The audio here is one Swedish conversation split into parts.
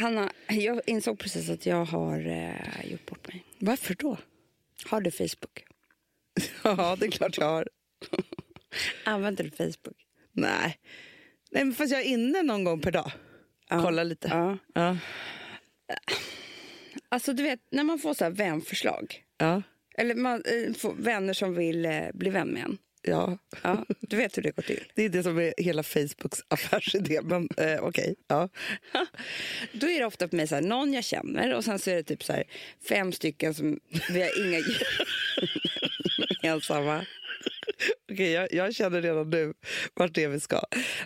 Hanna, jag insåg precis att jag har eh, gjort bort mig. Varför då? Har du Facebook? Ja, det är klart jag har. Använder du Facebook? Nej. Nej, men fast jag är inne någon gång per dag. Ja. Kolla lite. Ja. Ja. Alltså du vet, när man får så här vänförslag. Ja. Eller man eh, får vänner som vill eh, bli vän med en. Ja. Ja, du vet hur det går till. Det är det som är hela Facebooks affärsidé. Men eh, okej. Ja. Då är det ofta på mig så här, någon jag känner och sen så är det typ så här, fem stycken som vi har inga gemensamma. Okej, jag, jag känner redan nu vart det är vi ska.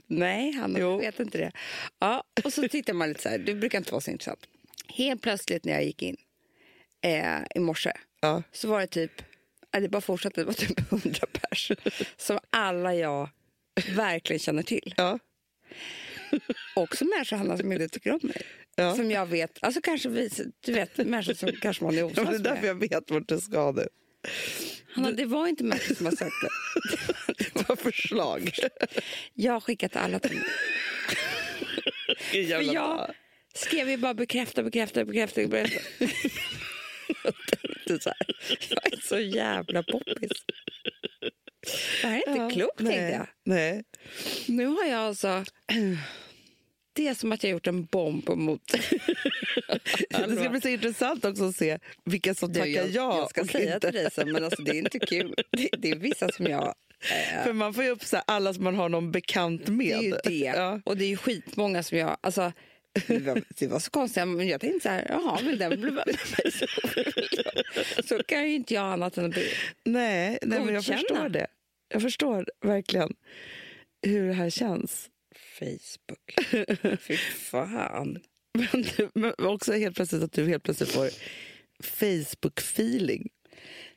Nej, Hanna, vet inte det. Ja, och så tittar man lite så här, det brukar inte vara så intressant. Helt plötsligt när jag gick in eh, i morse Ja. så var det typ, det bara fortsatte, det var typ hundra pers som alla jag verkligen känner till. Ja. Också människor Hanna, som inte tycker om mig. Ja. Som jag vet, alltså kanske vi, du vet människor som kanske man är Ja, osams men det är därför jag vet vart du ska nu. Hanna, det var inte människor som har sagt det. Det var förslag. Jag har skickat alla till mig. För jag skrev ju bara bekräfta, bekräfta, bekräfta. bekräfta. Det är så här, jag är så jävla poppis. Det här är inte Ja, klokt, nej, tänkte jag. Nej. Nu har jag alltså... Det är som att jag gjort en bomb mot... Det ska bli så intressant också att se vilka som tackar jag, ja jag ska säga inte. till dig sen, men alltså, det är inte kul. Det, det är vissa som jag... För man får ju upp så alla som man har någon bekant med. Det är ju det. Ja. Och det är ju skitmånga som jag... Alltså, det, var, det var så konstigt, men jag tänkte så här, jaha, vill den bli vän med mig så, kan ju inte jag annat än att bli... Nej, nej men jag förstår det. Jag förstår verkligen hur det här känns. Facebook. Fy fan. Men, men också helt plötsligt att du helt plötsligt får Facebook-feeling.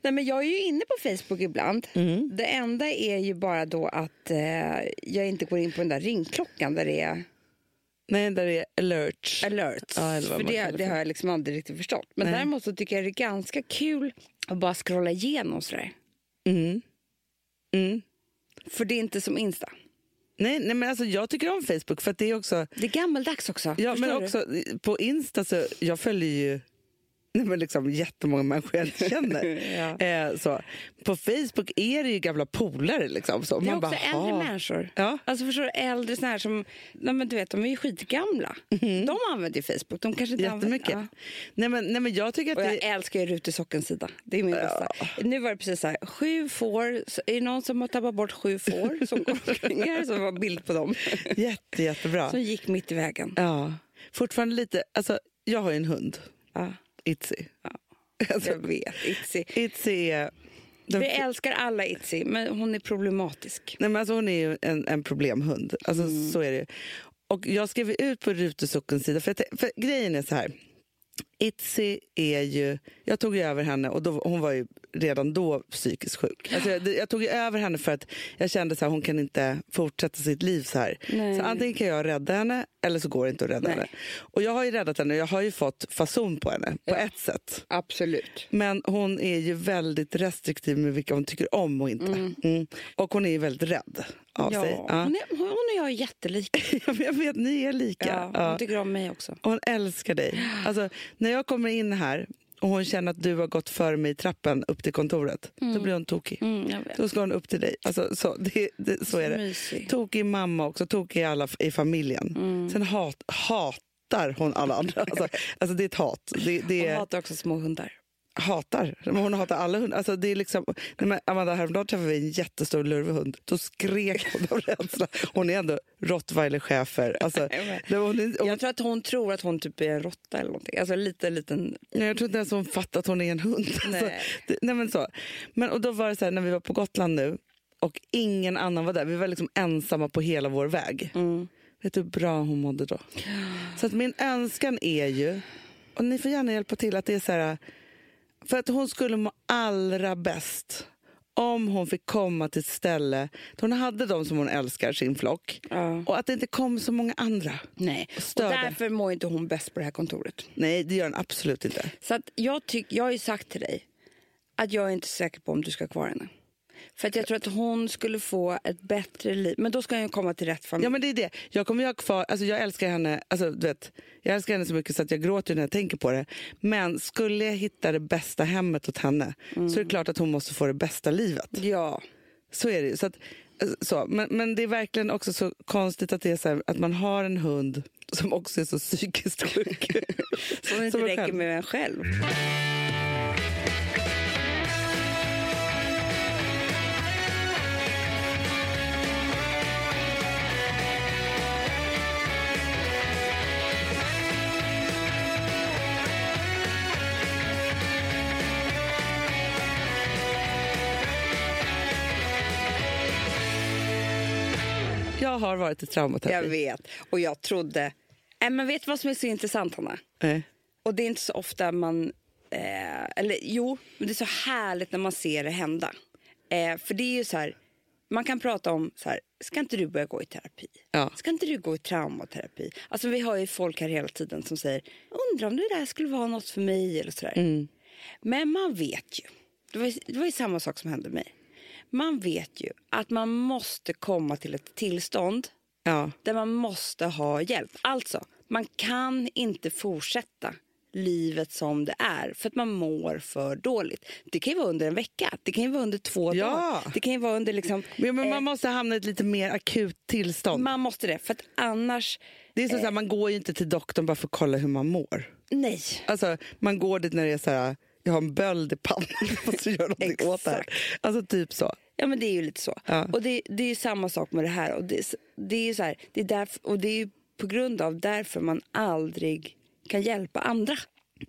Nej, men jag är ju inne på Facebook ibland. Mm. Det enda är ju bara då att eh, jag inte går in på den där ringklockan där det är Nej, där är alert. alerts. Ja, eller För det, det har jag liksom aldrig riktigt förstått. Men Nej. däremot så tycker jag det är ganska kul att bara scrolla igenom sådär. Mm. Mm. För det är inte som Insta. Nej, nej, men alltså jag tycker om Facebook för att det är också... Det är gammaldags också. Ja, men du? också på Insta så jag följer ju nej, men liksom jättemånga människor jag inte känner. Ja. eh, så. På Facebook är det ju gamla polare. Liksom, så. Det är Man också bara, äldre "Ha." människor. Ja. Alltså förstår du, äldre såna här som, nej men du vet, de är ju skitgamla. De använder ju Facebook. De kanske inte. Jättemycket. Använder, Nej, men, nej, men jag tycker att Och jag det... älskar ju Rut i Sockens sida. Det är min bästa. Nu var det precis så här, sju får, är det någon som har tappat bort sju får som går omkring här? Var bild på dem. Jätte, jättebra. Som gick mitt i vägen. Ja. Fortfarande lite... Alltså, jag har ju en hund, Ja, Itzy. Ja. Alltså, jag vet, Itzy. Itzy är... Den, Vi älskar alla Itzy, men hon är problematisk. nej, men alltså, hon är ju en, en problemhund. Alltså, Mm. Så är det. Och jag skrev ut på Rutesockens sida, för, för grejen är så här. Itzy är ju... Jag tog ju över henne och då, hon var ju redan då psykiskt sjuk. Alltså jag, jag tog över henne för att jag kände att hon kan inte fortsätta sitt liv så här. Nej. Så antingen kan jag rädda henne eller så går det inte att rädda Nej. henne. Och jag har ju räddat henne, jag har ju fått fason på henne på ett sätt. Absolut. Men hon är ju väldigt restriktiv med vilka hon tycker om och inte. Mm. Och hon är ju väldigt rädd av Ja, sig. Ja. Hon, är, hon och jag är jättelika. Jag vet, ni är lika. Ja, Ja. hon tycker om mig också. Och hon älskar dig. Alltså, när jag kommer in här och hon känner att du har gått före mig i trappen upp till kontoret, då blir hon tokig. Mm. Då ska hon upp till dig. Alltså, så, det, det, så är det. Mysig. Tokig mamma också, tokig alla i familjen. Mm. Sen hat, hatar hon alla andra. Alltså, alltså det är ett hat. Det, det Hon är, hatar också små hundar. Hatar. Hon hatar alla hundar. Alltså det är liksom, men Amanda, häromdagen träffade vi en jättestor lurvehund. Då skrek hon av rädsla. Hon är ändå rottweiler-chefer. Alltså, Jag tror att hon tror att hon typ är en råtta eller någonting. Alltså lite liten... Nej, jag tror inte ens hon fattar att hon är en hund. Alltså, Nej. det, nej men så. Men, och då var det så här, när vi var på Gotland nu och ingen annan var där. Vi var liksom ensamma på hela vår väg. Mm. Vet du hur bra hon mådde då? Så att min önskan är ju, och ni får gärna hjälpa till, att det är så här... För att hon skulle må allra bäst om hon fick komma till ett ställe där hon hade de som hon älskar, sin flock. Ja. Och att det inte kom så många andra. Nej, och därför mår inte hon bäst på det här kontoret. Nej, det gör den absolut inte. Så jag, tyck, jag har ju sagt till dig att jag är inte säker på om du ska ha kvar henne. För att jag tror att hon skulle få ett bättre liv. Men då ska hon komma till rätt familj. Ja men det är det. Jag kommer ju ha kvar, alltså jag älskar henne, alltså du vet, jag älskar henne så mycket så att jag gråter när jag tänker på det. Men skulle jag hitta det bästa hemmet åt henne så är det klart att hon måste få det bästa livet. Ja. Så är det ju. Så att, eh, så. Men, men det är verkligen också så konstigt att, det är så här, att man har en hund som också är så psykiskt sjuk. Som inte Som räcker själv. med en själv. Jag har varit i Jag traumaterapi. vet. Och jag trodde... Äh, men vet du vad som är så intressant, Hanna? Nej. Och det är inte så ofta man... Eh, eller jo, men det är så härligt när man ser det hända. Eh, för det är ju så här... Man kan prata om så här, ska inte du börja gå i terapi? Ja. Ska inte du gå i traumaterapi? Alltså vi har ju folk här hela tiden som säger, undrar om det där skulle vara något för mig eller sådär. Mm. Men man vet ju, det var, det var ju samma sak som hände mig. Man vet ju att man måste komma till ett tillstånd Ja. där man måste ha hjälp. Alltså, man kan inte fortsätta livet som det är för att man mår för dåligt. Det kan ju vara under en vecka, det kan ju vara under två Ja. dagar. Det kan ju vara under liksom... Men, men eh, man måste hamna i ett lite mer akut tillstånd. man måste det, för att annars... det är så, så här, man går ju inte till doktorn bara för att kolla hur man mår. Nej. Alltså, man går dit när det är så här, jag har en böld i pannan, jag måste göra någonting åt det här. Alltså typ så. Ja, men det är ju lite så. Ja. Och det, det är samma sak med det här. Och det, det är så här, det är därför, och det är på grund av därför man aldrig kan hjälpa andra.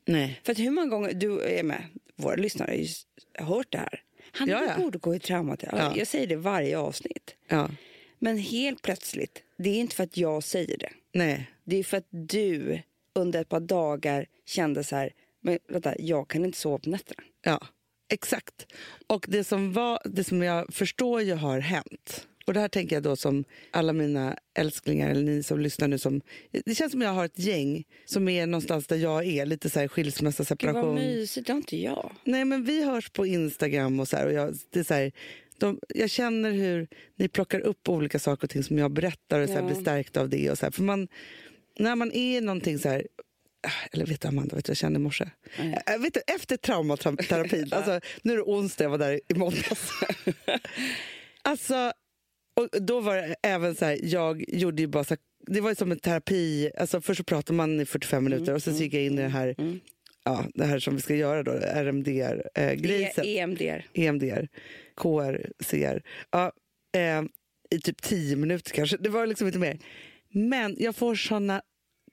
Nej. För att hur många gånger, du är med, våra lyssnare har ju hört det här. Han Ja, ja. borde gå i traumaterapi. Ja. Jag säger det varje avsnitt. Ja. Men helt plötsligt, det är inte för att jag säger det. Nej. Det är för att du under ett par dagar kände så här, men vänta, jag kan inte sova på nätterna. Ja, exakt. Och det som, var, det som jag förstår ju har hänt. Och det här tänker jag då som alla mina älsklingar eller ni som lyssnar nu som... Det känns som jag har ett gäng som är någonstans där jag är, lite så här skilsmässa, Gud vad separation. mysigt, det har inte jag. Nej men vi hörs på Instagram och så här, och jag, det är så här, de, jag känner hur ni plockar upp olika saker och ting som jag berättar och så här, Ja. blir stärkt av det. Och så här. För man, när man är någonting så här... Eller vet du Amanda, vet du jag kände i morse? Jag vet du, efter traumaterapin, alltså, nu är det onsdag, jag var där i måndags. alltså, och då var det även så här, jag gjorde ju bara så här, det var som en terapi, alltså först så pratar man i 45 minuter och sen så gick jag in i det här, Mm. ja, det här som vi ska göra då, Det RMDR-grejset. är EMDR. EMDR, KR, CR. Ja, eh, I typ tio minuter kanske. Det var liksom inte mer. Men jag får såna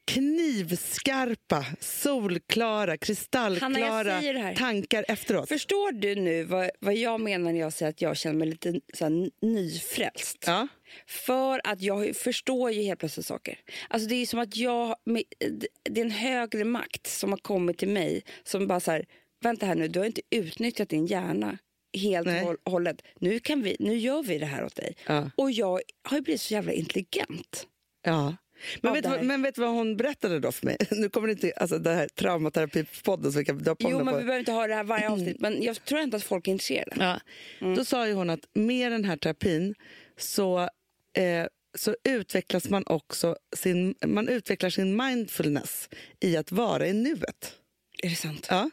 knivskarpa, solklara, kristallklara tankar efteråt. Förstår du nu vad, vad jag menar när jag säger att jag känner mig lite så här, nyfrälst? Ja. För att jag förstår ju helt plötsligt saker. Alltså det är som att jag, det är en högre makt som har kommit till mig som bara så här, vänta här nu, du har inte utnyttjat din hjärna helt och håll- hållet. Nu, kan vi, nu gör vi det här åt dig. Ja. Och jag har ju blivit så jävla intelligent. ja. Men vet, vad, men vet du vad hon berättade då för mig? Nu kommer det inte, alltså det här traumaterapipodden som vi kan dra på Jo, den men på. vi behöver inte ha det här varje avsnitt, men jag tror inte att folk är intresserade. Ja. Mm. Då sa ju hon att med den här terapin så, eh, så utvecklas man också sin, man utvecklar sin mindfulness i att vara i nuet. Är det sant? Ja.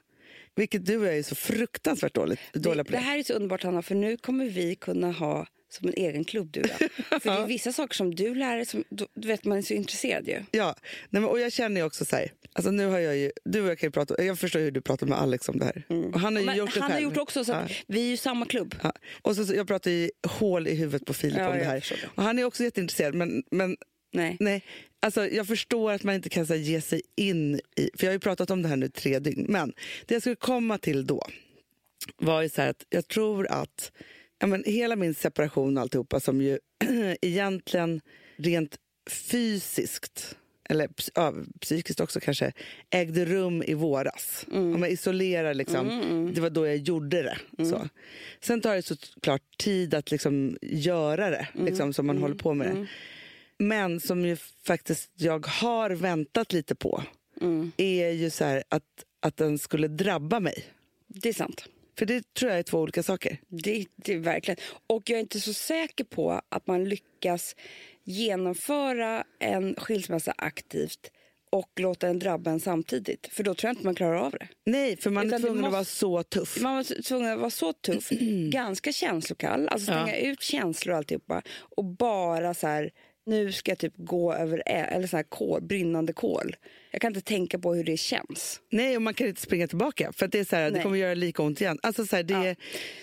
Vilket du är så fruktansvärt dåligt, dåliga på. det Det, här är så underbart, Hanna, för nu kommer vi kunna ha som en egen klubb, du och jag. För det är vissa saker som du lär dig, som du, vet, man är så intresserad ju. Ja, nej, men, och jag känner ju också så här, alltså nu har jag ju, du och jag kan ju prata, jag förstår hur du pratar med Alex om det här. Och han har ju Mm. Men gjort det han har gjort också, så att Ja. vi är ju samma klubb. Ja. Och så, så, jag pratar ju hål i huvudet på Filip Ja, om det här. det. Och han är också jätteintresserad men, men Nej. Nej, alltså jag förstår att man inte kan så här, ge sig in i... För jag har ju pratat om det här nu tre dygn. Men det jag skulle komma till då var ju så här att jag tror att ja, men hela min separation och alltihopa som ju egentligen rent fysiskt eller ja, psykiskt också kanske, ägde rum i våras. Om jag isolerar, liksom, det var då jag gjorde det. Så. Sen tar det såklart tid att liksom göra det, liksom, som man håller på med det. Men som ju faktiskt jag har väntat lite på är ju så här att, att den skulle drabba mig. Det är sant. För det tror jag är två olika saker. Det, det är verkligen. Och jag är inte så säker på att man lyckas genomföra en skilsmässa aktivt och låta den drabba en samtidigt. För då tror jag inte man klarar av det. Nej, för man Utan är tvungen att måste- vara så tuff. Man var tvungen att vara så tuff, ganska känslokall, alltså stänga ut känslor och alltihopa och bara så här, nu ska jag typ gå över eller så här kol, brinnande kol. Jag kan inte tänka på hur det känns. Nej, och man kan inte springa tillbaka för det är så här, det kommer göra lika ont igen. Alltså så här, det är,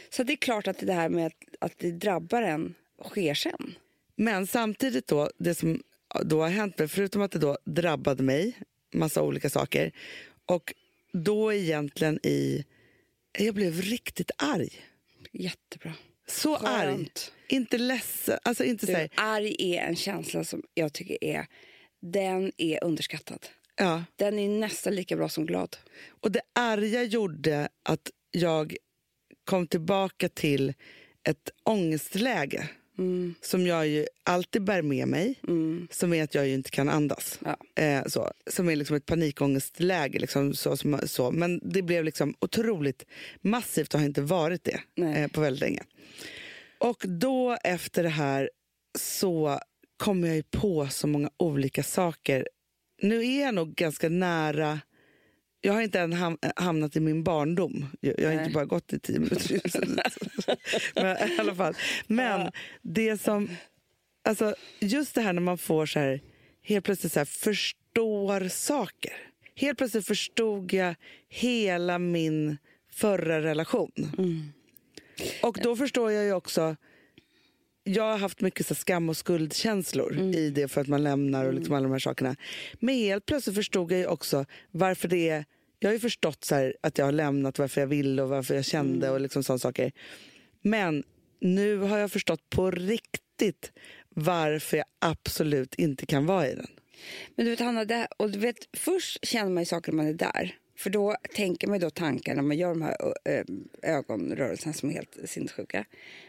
Så det är klart att det här med att, att det drabbar en sker sen. Men samtidigt då, det som då har hänt mig, förutom att det då drabbade mig, massa olika saker, och då egentligen i... Jag blev riktigt arg. Jättebra. Så Skönt. arg. Inte ledsen. Alltså inte Du, arg är en känsla som jag tycker är, den är underskattad. ja. Den är nästan lika bra som glad. Och det arga gjorde att jag kom tillbaka till ett ångestläge Mm, som jag ju alltid bär med mig, mm, som är att jag ju inte kan andas. ja. Eh, så, som är liksom ett panikångestläge. Liksom, så, som, så. Men det blev liksom otroligt massivt och har inte varit det eh, på väldigt länge. Och då efter det här så kom jag ju på så många olika saker. Nu är jag nog ganska nära jag har inte än ham- hamnat i min barndom. Jag, jag har inte bara gått i tio minuter. Men i alla fall. Men det som... Alltså, just det här när man får så här, helt plötsligt så här, förstår saker. Helt plötsligt förstod jag hela min förra relation. Och då förstår jag ju också... Jag har haft mycket så skam och skuldkänslor i det för att man lämnar och liksom alla de här sakerna. Men helt plötsligt förstod jag ju också varför det är... Jag har ju förstått så här att jag har lämnat, varför jag ville och varför jag kände och liksom sådana saker. Men nu har jag förstått på riktigt varför jag absolut inte kan vara i den. Men du vet Hanna, det, och du vet, först känner man ju saker när man är där. För då tänker man då tankar när man gör de här ögonrörelserna som är helt sinnessjuka.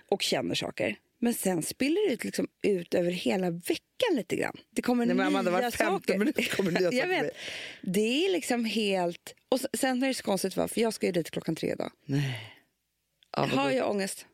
Och känner saker. Men sen spiller det ut, liksom ut över hela veckan lite grann. Det kommer Nej, men Amanda, nya var saker. minut kommer nya Jag vet. Det är liksom helt... Och sen är det så konstigt, va? för jag ska ju dit klockan tre idag. Nej. Ja, Har jag ångest?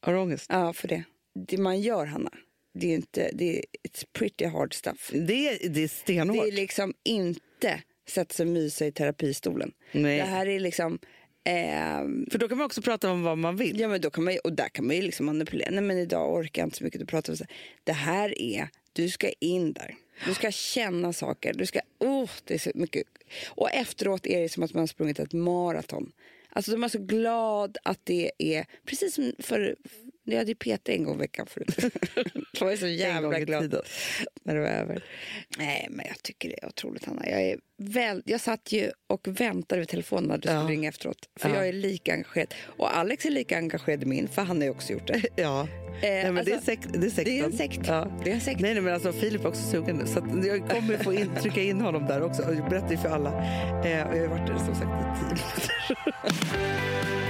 Har du ångest? Ja, för det. Det man gör, Hanna, det är inte... Det är, it's pretty hard stuff. Det är, det är stenhårt. Det är liksom inte sätta sig och mysa i terapistolen. Nej. Det här är liksom... ehm, För då kan man också prata om vad man vill. ja, men då kan man, ju- och där kan man ju liksom manipulera. Nej, men idag orkar jag inte så mycket att prata om så. Det här är... Du ska in där. Du ska känna saker. Du ska... Oh, det är så mycket. Och efteråt är det som att man har sprungit ett maraton. Alltså, de är så glad att det är... Precis som för... Jag hade ju PT en gång i veckan förut. Jag var så jävla glad när det var över. Nej, men jag tycker det är otroligt, Hanna. Jag, är väl, jag satt ju och väntade vid telefonen när du skulle Ja. ringa efteråt. För Ja. jag är lika engagerad. Och Alex är lika engagerad i min, för han har ju också gjort det. Ja. Nej, men det, är alltså, sekt, det är sekten. det är en sekt. Ja. Det är en sekt. Nej, nej, men alltså Filip är också sugen nu. Så jag kommer få in, trycka in honom där också. Jag berättar ju för alla. Eh, jag har varit där som sagt i tio minuter.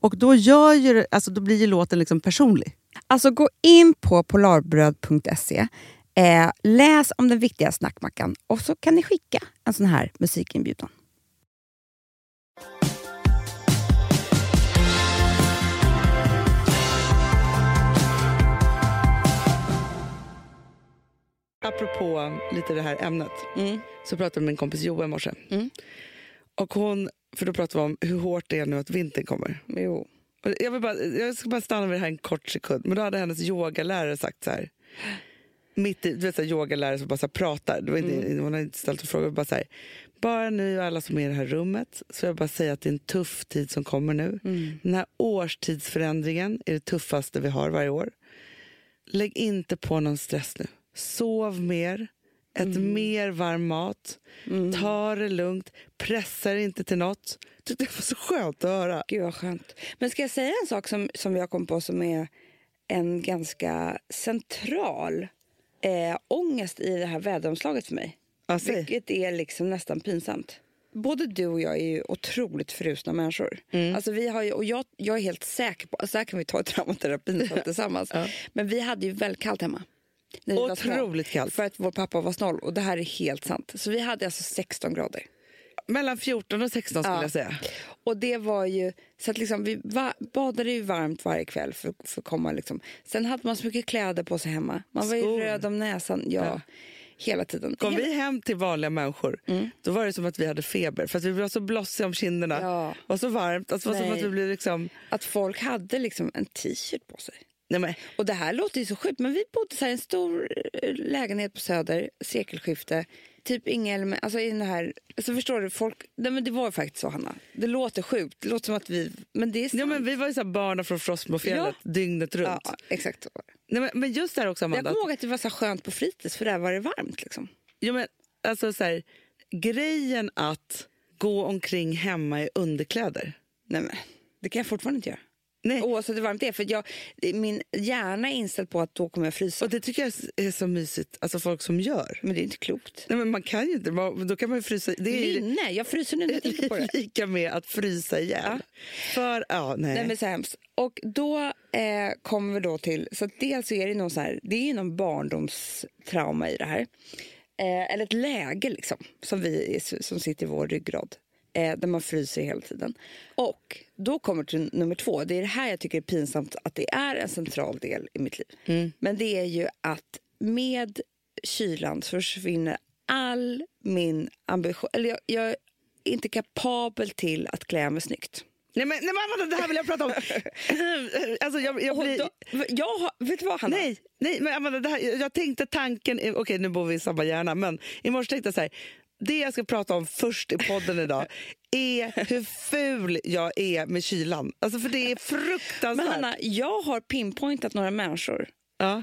Och då, gör ju, alltså, då blir ju låten liksom personlig. Alltså gå in på polarbröd.se, eh, läs om den viktiga snackmackan och så kan ni skicka en sån här musikinbjudan. Apropå lite det här ämnet så pratade jag med min kompis Joa i morse. Mm. Och hon, för då pratade vi om hur hårt det är nu att vintern kommer. Jo. Jag, vill bara, jag ska bara stanna vid det här en kort sekund. Men då hade hennes yogalärare sagt så här. Mitt i, du vet så här, yogalärare som bara så här, pratar. Det var inte, Hon hade inte ställt en fråga. Bara, så här, bara ni och alla som är i det här rummet så jag bara säga att det är en tuff tid som kommer nu. Den här årstidsförändringen är det tuffaste vi har varje år. Lägg inte på någon stress nu. Sov mer. Ät mer varm mat. Ta det lugnt. Pressa dig inte till något. Det var så skönt att höra. Gud vad skönt. Men ska jag säga en sak som, som jag kom på som är en ganska central eh, ångest i det här väderomslaget för mig. Ja, säg. Vilket är liksom nästan pinsamt. Både du och jag är ju otroligt frusna människor. Alltså vi har ju, och jag, jag är helt säker på, alltså här kan vi ta traumaterapin så tillsammans. Men vi hade ju väldigt kallt hemma. Otroligt kallt. För att vår pappa var snål och det här är helt sant. Så vi hade alltså 16 grader. Mellan 14 och 16 skulle Ja. jag säga. Och det var ju, så att liksom vi va, badade ju varmt varje kväll för, för att komma liksom. Sen hade man så mycket kläder på sig hemma. Man var ju Skor. röd om näsan, ja. Ja. Hela tiden. Kom Hela- vi hem till vanliga människor, då var det som att vi hade feber. För att vi var så blossiga om kinderna. Ja. Och så varmt. Alltså, var som att vi blev liksom... Att folk hade liksom en t-shirt på sig. Nej, men, Och det här låter ju så sjukt, men vi bodde så i en stor eh, lägenhet på Söder, sekelskifte. typ inga alltså i den här, alltså förstår du, folk, nej men det var faktiskt så Hanna. Det låter sjukt, det låter som att vi, men det är sant. Ja, men vi var ju så här barnen från Frostmofjället dygnet runt. Ja, exakt så. Nej, men, men just där också Jag Amanda. kommer ihåg att det var så skönt på fritids för där var det varmt liksom. Ja, men, alltså, så här, grejen att gå omkring hemma i underkläder. Nej men, det kan jag fortfarande inte göra. Nej. Oavsett hur varmt det är. För jag, min hjärna är inställd på att då kommer jag frysa. Och det tycker jag är så mysigt, alltså folk som gör. Men det är inte klokt. Nej, men man kan ju inte, man, då kan man frysa. Det är Linne, jag fryser nu när jag tänker på det. lika med att frysa ihjäl. Ja. För, ja, nej. Nej, men så hemskt. Och då eh, kommer vi då till, så dels är det någon så här, det är någon barndomstrauma i det här. Eh, eller ett läge liksom, som, vi, som sitter i vår ryggrad. Eh, där man fryser hela tiden. Och då kommer till nummer två. Det är det här jag tycker är pinsamt att det är en central del i mitt liv. Men det är ju att med kylan försvinner all min ambition. Eller jag, jag är inte kapabel till att klä mig snyggt. Nej, men, nej men det här vill jag prata om. alltså, jag, jag blir... då, jag har, vet du vad Hanna? Nej, nej men Amanda, det här, jag tänkte tanken, okej nu bor vi i samma hjärna, men i morse tänkte jag så här, det jag ska prata om först i podden idag är hur ful jag är med kylan. Alltså för det är fruktansvärt. Men Hanna, jag har pinpointat några människor ja.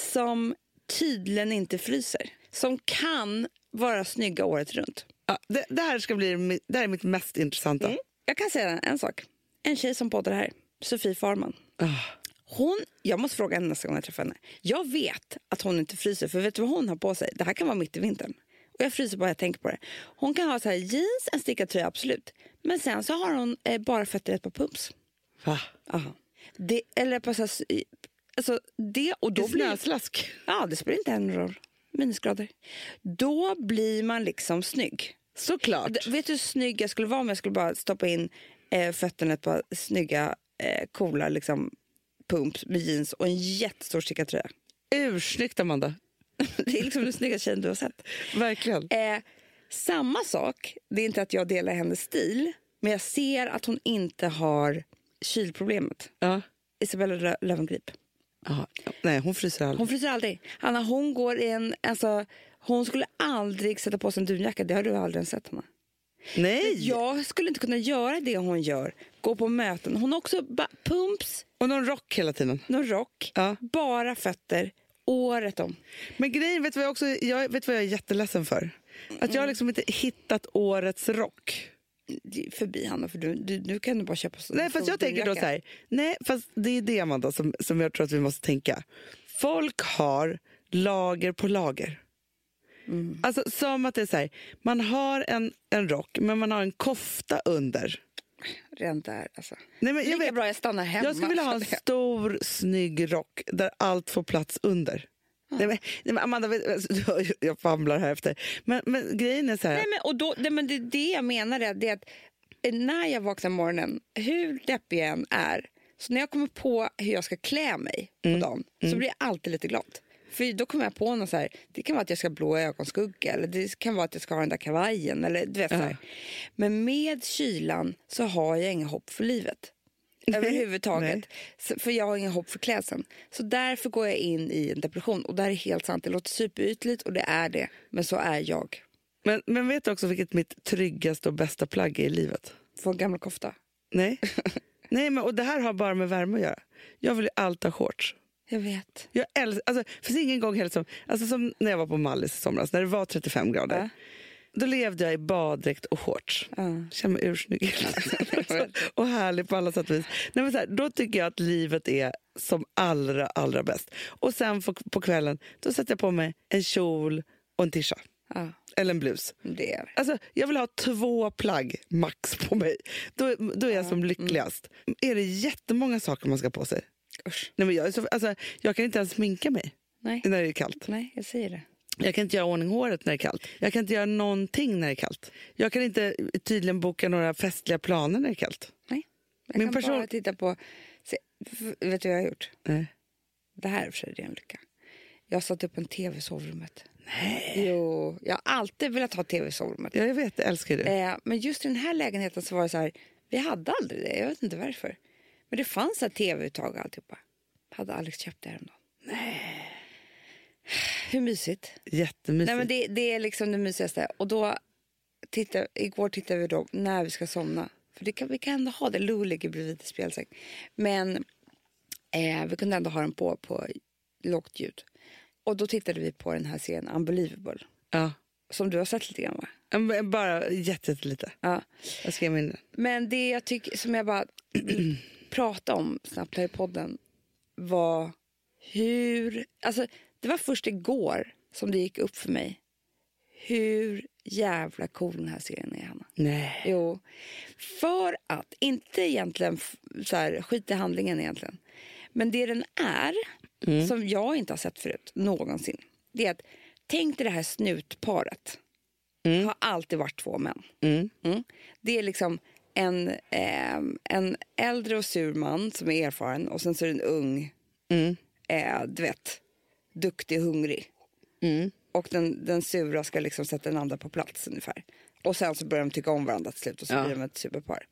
som tydligen inte fryser. Som kan vara snygga året runt. Ja, det, det här ska bli det här är mitt mest intressanta. Mm. Jag kan säga en sak. En tjej som poddar här, Sofie Farman. Ah. Hon, jag måste fråga henne nästa gång jag träffar henne. Jag vet att hon inte fryser, för vet du vad hon har på sig? Det här kan vara mitt i vintern. Och jag fryser bara jag tänker på det. Hon kan ha så här jeans, en stickad tröja, absolut. Men sen så har hon eh, bara fötter ett par pumps. Va? Aha. Det, eller på så här, alltså det, och då blir Snöslask. Ja, det spelar inte en roll. Minusgrader. Då blir man liksom snygg. Såklart. D- Vet du hur snygg jag skulle vara om jag skulle bara stoppa in eh, fötterna ett par snygga, eh, coola liksom, pumps med jeans och en jättestor stickad tröja. Ursnyggt Amanda. Det är liksom den snyggaste tjejen du har sett. Verkligen. Eh, samma sak, det är inte att jag delar hennes stil, men jag ser att hon inte har kylproblemet. Ja. Isabella Lö- Löwengrip. Ja. Nej, hon fryser aldrig. Hon fryser aldrig. Hanna, hon går i en... Alltså, hon skulle aldrig sätta på sig en dunjacka. Det har du aldrig sett, Hanna. Nej! Jag skulle inte kunna göra det hon gör. Gå på möten. Hon har också pumps, Och någon rock hela tiden. någon rock, Ja. bara fötter, året om. Men grejen, vet du vad jag, också, jag vet vad jag är jätteledsen för? Att jag har liksom inte hittat årets rock. Förbi, Hanna, för du, du, nu kan du bara köpa så Nej, fast jag tänker då så här. Nej, fast det är det Amanda som, som jag tror att vi måste tänka. Folk har lager på lager. Alltså som att det är så här, man har en, en rock men man har en kofta under. Rent där, alltså. Nej, men jag, Lika vet, bra jag stannar hemma. jag skulle vilja ha en stor snygg rock där allt får plats under. Nej, men, nej, men Amanda, alltså, jag famlar här efter. Men, men grejen är så här. Nej, men, och då, det, men det, det jag menar är, det är att eh, när jag vaknar morgonen, hur deppig jag än är, så när jag kommer på hur jag ska klä mig på Mm. dagen så blir jag alltid lite glad. För då kommer jag på något så här, det kan vara att jag ska ha blå ögonskugga eller det kan vara att jag ska ha den där kavajen. Eller, du vet, så här. Men med kylan så har jag inga hopp för livet. Överhuvudtaget. Så- För jag har inga hopp för klädseln. Så därför går jag in i en depression. Och det här är helt sant. Det låter superytligt och det är det. Men så är jag. Men, men vet du också vilket mitt tryggaste och bästa plagg är i livet? Få en gammal kofta. Nej. Nej, men och det här har bara med värme att göra. Jag vill ju alltid ha shorts. Jag vet. Jag älskar, alltså, finns ingen gång heller som, alltså som när jag var på Mallis i somras, när det var 35 grader. Ja. Då levde jag i baddräkt och shorts. Ja. Kände mig ursnygg. och härlig på alla sätt och vis. Nej, men så här, då tycker jag att livet är som allra, allra bäst. Och sen på, på kvällen, då sätter jag på mig en kjol och en tisha. Ja, Eller en blus. det är. Alltså, jag vill ha två plagg max på mig. Då, då är jag som lyckligast. Är det jättemånga saker man ska ha på sig? Usch. Nej, men jag, är så, alltså, jag kan inte ens sminka mig Nej. när det är kallt. Nej, jag säger det. Jag kan inte göra ordning håret när det är kallt. Jag kan inte göra någonting när det är kallt. Jag kan inte tydligen boka några festliga planer när det är kallt. Nej. Jag Min kan person- bara titta på... Se, vet du vad jag har gjort? Nej. Det här är för sig ren lycka. Jag har satt upp en tv i sovrummet. Nej. Jo, jag har alltid velat ha tv i sovrummet. Ja, jag vet, jag älskar det. Eh, men just i den här lägenheten så var det så här, vi hade aldrig det, jag vet inte varför. Men det fanns ett tv-uttag och alltihopa. Hade Alex köpt det häromdagen. Nej. Hur mysigt? Jättemysigt. Nej, men det, det är liksom det mysigaste. Och då titta, igår tittade vi då när vi ska somna. För det kan, vi kan ändå ha det. Lou ligger bredvid i spjälsäng. Men eh, vi kunde ändå ha den på, på lågt ljud. Och då tittade vi på den här serien Unbelievable. ja. Som du har sett lite grann va? Bara jätte- jättelite. Ja. Jag skrev in det. Men det jag tycker, som jag bara prata om snabbt här i podden var hur... Alltså, det var först igår som det gick upp för mig hur jävla cool den här serien är, Hanna. Nej. Jo, för att, inte egentligen så här, skit i handlingen egentligen. Men det den är, som jag inte har sett förut någonsin, det är att tänk dig det här snutparet. Har alltid varit två män. Mm. Mm. Det är liksom en, ehm, en äldre och sur man som är erfaren och sen så är det en ung, Mm. eh, du vet, duktig och hungrig. Mm. Och den, den sura ska liksom sätta den andra på plats ungefär. Och sen så börjar de tycka om varandra till slut och så Ja. blir de ett superpar.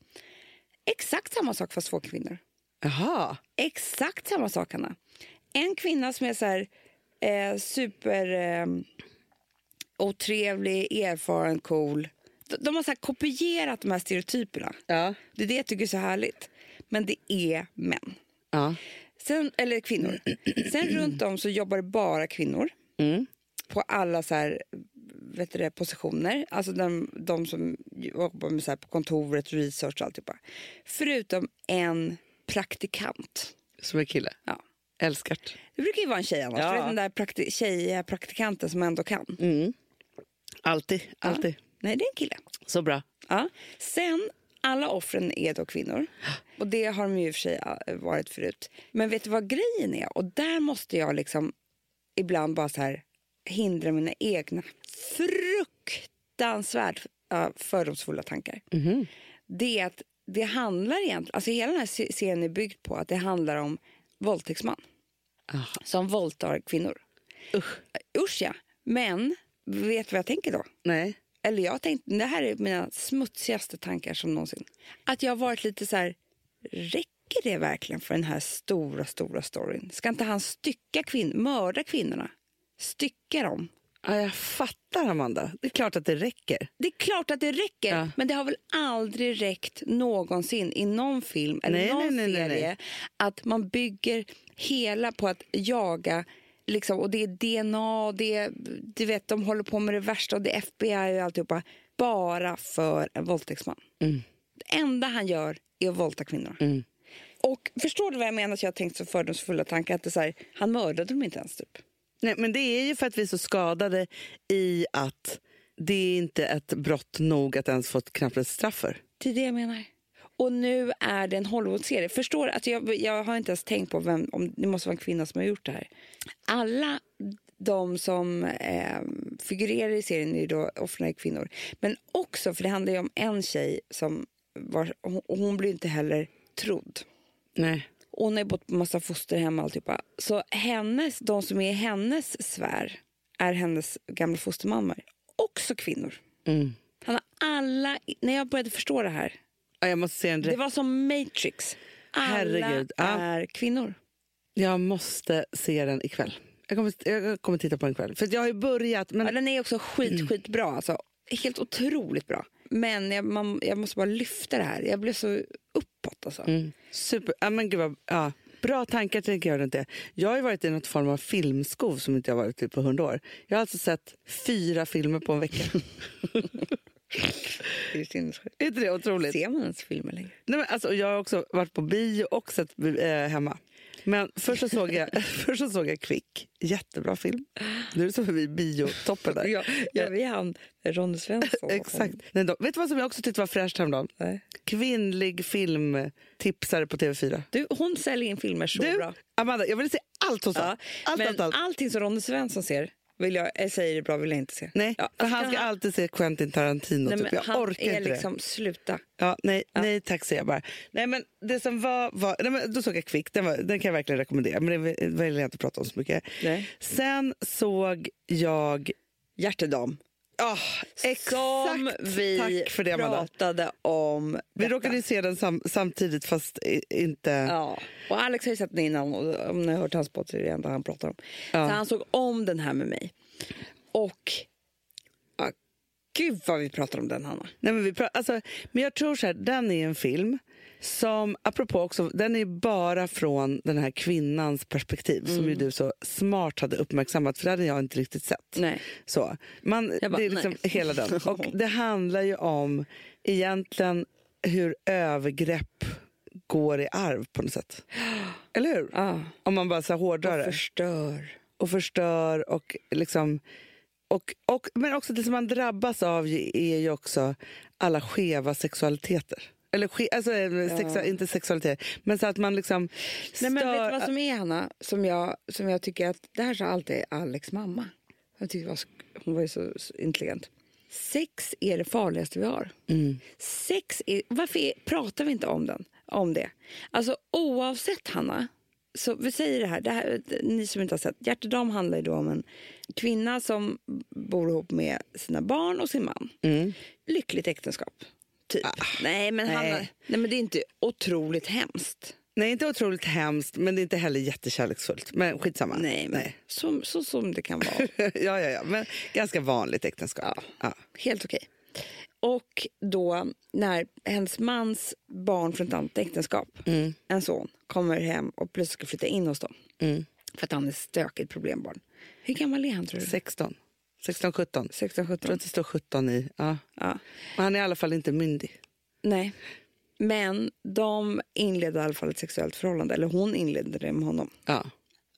Exakt samma sak fast två kvinnor. Jaha. Exakt samma sak, Hanna. En kvinna som är så här eh, super eh, otrevlig, erfaren, cool. De, har så kopierat de här stereotyperna. Ja. Det är det jag tycker är så härligt. Men det är män. Ja. Sen, eller kvinnor. Sen runt om så jobbar det bara kvinnor. Mm. På alla så här, vet du det, positioner. Alltså de, de som jobbar med så på kontoret, research och alltihopa. Förutom en praktikant. Som är kille. Ja. Älskar det. Brukar ju vara en tjej annars. Ja. Vet den där prakti- tjejiga praktikanten som ändå kan. Mm. Alltid. Alltid. Nej, det är en kille. Så bra. Ja. Sen, alla offren är då kvinnor. Och det har de ju för sig äh, varit förut. Men vet du vad grejen är? Och där måste jag liksom ibland bara så här hindra mina egna fruktansvärt fördomsfulla tankar. Mhm. Det är att det handlar egentligen, alltså hela den här se- serien är byggd på att det handlar om våldtäktsman Aha. som våldtar kvinnor. Usch. Usch ja. Men vet du vad jag tänker då? Nej. Eller jag tänkte, det här är mina smutsigaste tankar som någonsin. Att jag har varit lite så här, räcker det verkligen för den här stora, stora storyn? Ska inte han stycka kvin mörda kvinnorna? Stycka dem? Ja, jag fattar, Amanda. Det är klart att det räcker. Det är klart att det räcker, Ja. men det har väl aldrig räckt någonsin i någon film eller Nej, någon nej, nej, serie att man bygger hela på att jaga liksom, och det är DNA, det är, du vet, de håller på med det värsta och det är FBI och alltihopa bara för en våldtäktsman. Mm. Det enda han gör är att våldta kvinnor. Mm. Och förstår du vad jag menar att jag har tänkt så fördomsfulla tankar? Att det så här, han mördade dem inte ens typ. Nej, men det är ju för att vi är så skadade i att det är inte ett brott nog att ens få ett knappt straff för. Det är det jag menar. Och nu är det en Hollywood-serie. Förstår? Att jag, jag har inte ens tänkt på vem, om det måste vara en kvinna som har gjort det här. Alla de som eh, figurerar i serien är då är kvinnor. Men också, för det handlar ju om en tjej som var, och hon blir inte heller trodd. Nej. Hon har bott på massa fosterhem och alltihopa. Så hennes, de som är i hennes sfär är hennes gamla fostermammor. Också kvinnor. Mm. Han har alla, när jag började förstå det här Ja, jag måste se en det var som Matrix. Alla Herregud, ja. är kvinnor. Jag måste se den ikväll. Jag kommer, jag kommer titta på den ikväll. För jag har ju börjat... Men... Ja, den är också Mm. skit, skitbra. Alltså. Helt otroligt bra. Men jag, man, jag måste bara lyfta det här. Jag blev så uppåt. Alltså. Mm. Super. Ja, men gud vad, ja. Bra tankar tänker jag runt det. Jag har ju varit i något form av filmskov som inte jag har varit i på hundra år. Jag har alltså sett fyra filmer på en vecka. Det är sinnessjukt. är inte det otroligt? Ser man ens filmer längre? Nej, men alltså, jag har också varit på bio och sett eh, hemma. Men först så, såg jag, först så såg jag Kvick. Jättebra film. Nu är förbi biotoppen där. Ja, ja, vi är han, Ronny Svensson. Exakt. Nej, då, vet du vad som jag också tyckte var fräscht häromdagen? Nej. Kvinnlig filmtipsare på TV4. Du, hon säljer in filmer så Du, bra. Amanda, jag vill se allt hon sa. Ja, allt, men allt, allt. allting som Ronny Svensson ser, vill jag, jag säger det bra, vill jag inte se. Nej, Ja, för han ska han- alltid se Quentin Tarantino. Nej, typ. men Jag han orkar är inte liksom, sluta. det. Ja, nej, nej, tack säger jag bara. Nej, men det som var, var nej, men då såg jag Kvick, den, var, den kan jag verkligen rekommendera. Men det vill jag inte prata om så mycket. Nej. Sen såg jag Hjärtedam. Ah, exakt. Som vi Tack för det, Amanda. pratade om. Vi detta. råkade ju se den sam samtidigt, fast inte... Ja, och Alex har ju sett den innan och om ni har hört hans podd så är det enda han pratar om. Ja. Så han såg om den här med mig. Och ja, gud vad vi pratar om den Hanna. Nej, men, vi pra- alltså, men jag tror så här, den är en film som, apropå också, den är bara från den här kvinnans perspektiv som Mm. ju du så smart hade uppmärksammat, för det hade jag inte riktigt sett. Nej. Så, man, Jag bara, det är liksom nej. hela den. Och det handlar ju om egentligen hur övergrepp går i arv på något sätt. Eller hur? Ja, Om man bara så hårdrar och det. förstör. och förstör och liksom och, och, men också det som man drabbas av är ju också alla skeva sexualiteter. Eller alltså, sexa, inte sexualiteter, men så att man liksom Nej, men vet du vad som är Hanna? Som jag, som jag tycker att det här sa alltid Alex mamma. Jag tyckte var, hon var ju så, intelligent. Sex är det farligaste vi har. Sex är, varför är, pratar vi inte om, den, om det? Alltså oavsett Hanna, så vi säger det här, det här ni som inte har sett, Hjärtedam handlar ju då om en kvinna som bor ihop med sina barn och sin man. Lyckligt äktenskap, typ. nej, men nej. Hanna, nej men det är inte otroligt hemskt. Nej, inte otroligt hemskt, men det är inte heller jättekärleksfullt. Men skitsamma. Nej, men Nej. Så, så som det kan vara. ja, ja, ja, men ganska vanligt äktenskap. Ja. Helt okej. Och då när hennes mans barn från ett annat äktenskap, en son, kommer hem och plötsligt ska flytta in hos dem. För att han är stökigt problembarn. Hur gammal är han tror du? 16, 16, 17. 16, Jag tror 17? att det står 17 i. Ja. Ja. Men han är i alla fall inte myndig. Nej. Men de inledde i alla fall ett sexuellt förhållande, eller hon inledde det med honom. Ja.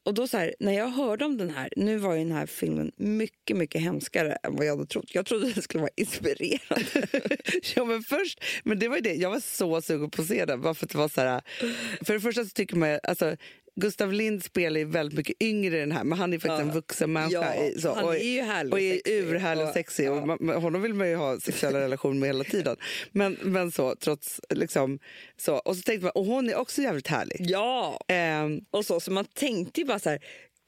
Och då så här, när jag hörde om den här, nu var ju den här filmen mycket, mycket hemskare än vad jag hade trott. Jag trodde den skulle vara inspirerande. ja, men först, men det var ju det. Jag var så sugen på att se den. Bara för, att det var så här, för det första så tycker man alltså, Gustav Lind spelar ju väldigt mycket yngre i den här, men han är faktiskt Ja. en vuxen människa. Ja, så, han och, är ju härlig och är urhärlig och sexig. Och man- honom vill man ju ha sexuella relationer med hela tiden. Men, men så, trots liksom så. Och så tänkte man, och hon är också jävligt härlig. ja! Ehm, Och så, så man tänkte ju bara så här,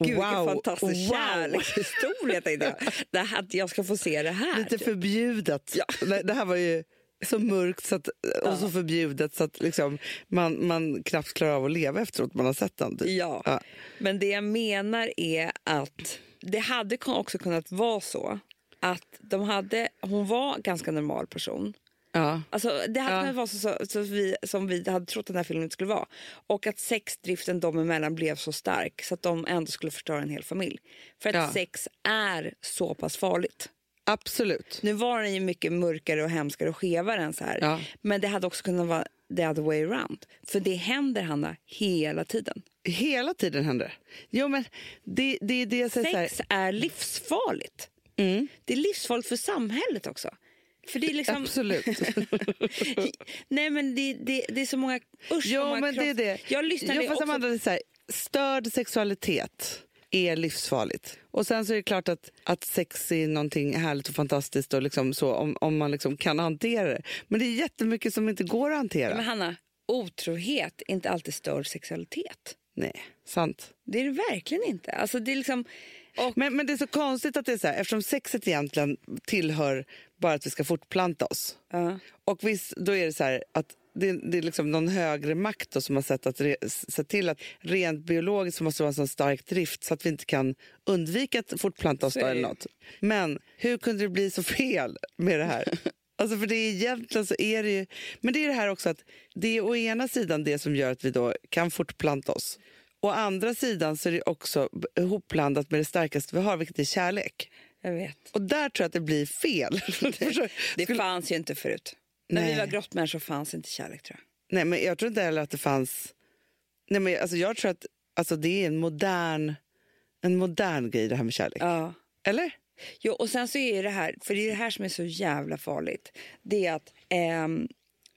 gud Wow, vilken fantastisk wow. kärlekshistoria tänkte jag. Det här, att jag ska få se det här. lite förbjudet. Nej, Det här var ju så mörkt så att, och så förbjudet så att liksom, man, man knappt klarar av att leva efteråt man har sett den. Typ. Ja. Ja. men det jag menar är att det hade också kunnat vara så att de hade, hon var en ganska normal person. Ja. Alltså, det hade Ja. kunnat vara så, så, så vi, som vi hade trott den här filmen skulle vara. Och att sexdriften dem emellan blev så stark så att de ändå skulle förstöra en hel familj. För att Ja. sex är så pass farligt. Absolut. Nu var den ju mycket mörkare och hemskare och skevare än så här. Ja. Men det hade också kunnat vara the other way around. För det händer, Hanna, hela tiden. Hela tiden händer det. Jo, men det, det är det jag säger Sex är livsfarligt. Mm. Det är livsfarligt för samhället också. För det är liksom... Absolut. Nej men det, det, det är så många... Usch, jo, men det är kropp- det. Jag lyssnade jo, fast också... Amanda, det är så här, störd sexualitet är livsfarligt. Och sen så är det klart att, att sex är någonting härligt och fantastiskt och liksom så, om, om man liksom kan hantera det. Men det är jättemycket som inte går att hantera. Men Hanna, otrohet är inte alltid störd sexualitet. Nej, sant. Det är det verkligen inte. Alltså det är liksom... Och, Men, men det är så konstigt att det är så här, eftersom sexet egentligen tillhör bara att vi ska fortplanta oss. ja. Och visst, då är det så här att det, det är liksom någon högre makt då som har sett, att re, sett till att rent biologiskt måste det vara en sån stark drift så att vi inte kan undvika att fortplanta oss. Eller det. något. Men hur kunde det bli så fel med det här? Alltså för det är egentligen så är det ju... Men det är det här också att det är å ena sidan det som gör att vi då kan fortplanta oss. Å andra sidan så är det också ihopblandat med det starkaste vi har, vilket är kärlek. Jag vet. Och där tror jag att det blir fel. Det Skulle- fanns ju inte förut. När vi var grottmänniskor fanns inte kärlek tror jag. Nej, men jag tror inte heller att det fanns... Nej, men alltså, jag tror att alltså, det är en modern, en modern grej det här med kärlek. Ja. Eller? Jo, och sen så är det här, för det är det här som är så jävla farligt. Det är att ehm,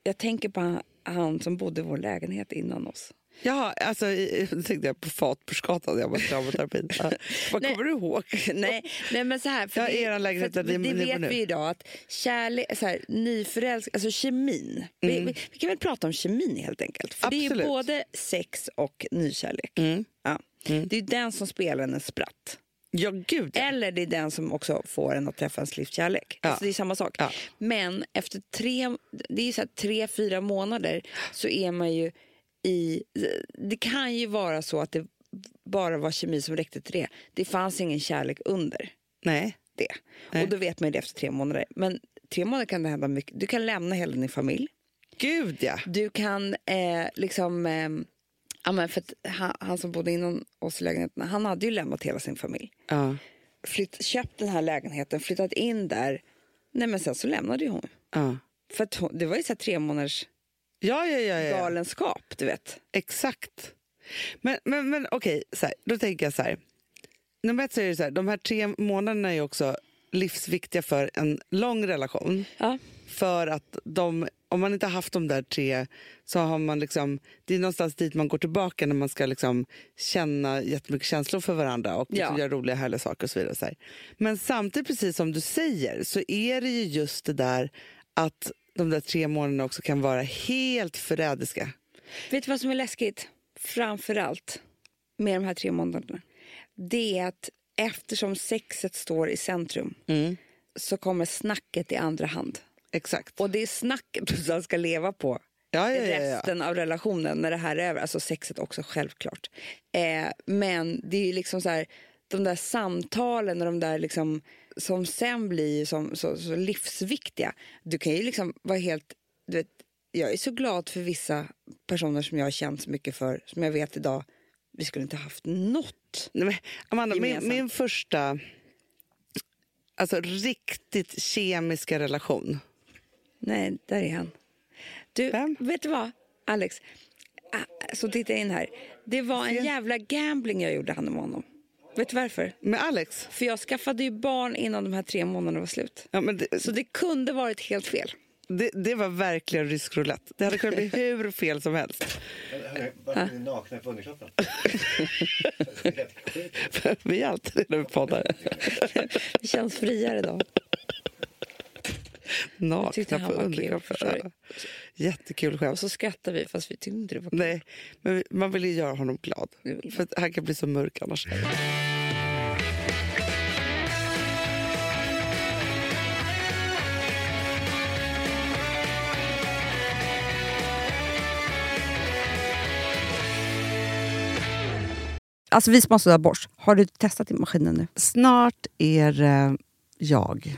jag tänker på han, han som bodde i vår lägenhet innan oss. Jaha, alltså, nu tänkte jag på Fatbursgatan. Jag var traumaterapin. Ja. Vad kommer du ihåg? nej, nej, men så här. För Ja, det, eran lägenhet för det bor vet nu. vi idag att kärlek, så här, nyförälsk, alltså kemin. Vi, vi, vi kan väl prata om kemin helt enkelt. För det är ju Mm. Absolut. både sex och nykärlek. Mm. Ja. Det är den som spelar en spratt. Ja, gud ja. Eller det är den som också får en att träffa ens livskärlek. Ja. Alltså det är samma sak. Ja. Men efter tre, det är så tre, fyra månader så är man ju i... Det kan ju vara så att det bara var kemi som räckte till det. Det fanns ingen kärlek under Nej. det. Nej. Och då vet man ju det efter tre månader. Men tre månader kan det hända mycket. Du kan lämna hela din familj. Gud ja. Du kan eh, liksom... Eh, ja, men för han, han som bodde inom oss i lägenheten, han hade ju lämnat hela sin familj. ja. Flytt, köpt den här lägenheten, flyttat in där. Nej men sen så lämnade ju hon. ja. För att hon, det var ju så här tre månaders Ja, ja, ja, ja. galenskap, du vet. Exakt. Men, men, men okej, så här, då tänker jag så här. Nummer ett så är det så här, de här tre månaderna är också livsviktiga för en lång relation. Ja. För att de, om man inte har haft de där tre så har man liksom, det är någonstans dit man går tillbaka när man ska liksom känna jättemycket känslor för varandra och liksom Ja. göra roliga härliga saker och så vidare. Så. Men samtidigt, precis som du säger, så är det ju just det där att de där tre månaderna också kan vara helt förrädiska. Vet du vad som är läskigt? Framför allt med de här tre månaderna. Det är att eftersom sexet står i centrum Mm. så kommer snacket i andra hand. Exakt. Och det är snacket du sen ska leva på Ja, ja, ja, ja. resten av relationen när det här är över. Alltså sexet också självklart. Eh, men det är ju liksom så här, de där samtalen och de där liksom som sen blir som, så, så livsviktiga. Du kan ju liksom vara helt, du vet, jag är så glad för vissa personer som jag har känt så mycket för, som jag vet idag, vi skulle inte haft något. Nej, men, Amanda, min, min första alltså, riktigt kemiska relation. Nej, där är han. Du, Vem? vet du vad, Alex? Ah, Så titta in här. Det var en jävla gambling jag gjorde han med honom. Vet du varför? Med Alex? För jag skaffade ju barn innan de här tre månaderna var slut. Ja, men det, Så det kunde varit helt fel. det, det var verkligen rysk roulette. Det hade kunnat bli hur fel som helst. Varför är ni nakna på underkroppen? Vi är alltid det när vi poddar. Det känns friare då. Nakna på underkroppen. Jättekul Och skämt. så skrattar vi fast vi tyckte inte det var kul. Nej, men man vill ju göra honom glad. För att han kan bli så mörk annars. Alltså vi som har borst, har du testat i maskinen nu? Snart är det jag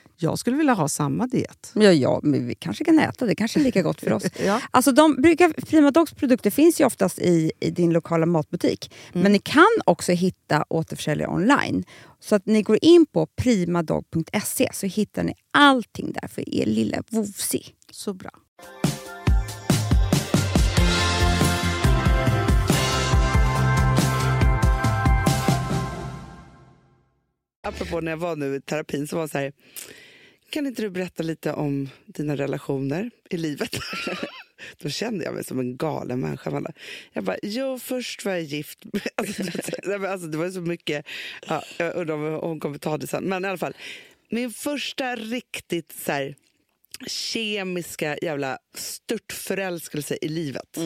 Jag skulle vilja ha samma diet. Ja, ja, men vi kanske kan äta. Det kanske är lika gott för oss. Ja. Alltså de brukar, Prima Dogs produkter finns ju oftast i, i din lokala matbutik. Men ni kan också hitta återförsäljare online. Så att ni går in på primadog.se så hittar ni allting där för er lilla vovsi. Så bra. Apropå när jag var nu i terapin så var det så här, kan inte du berätta lite om dina relationer i livet? Då kände jag mig som en galen människa. Jag bara, jo först var jag gift. Alltså, men alltså, det var så mycket, ja, jag undrar om hon kommer ta det sen. Men i alla fall, min första riktigt så här, kemiska jävla störtförälskelse i livet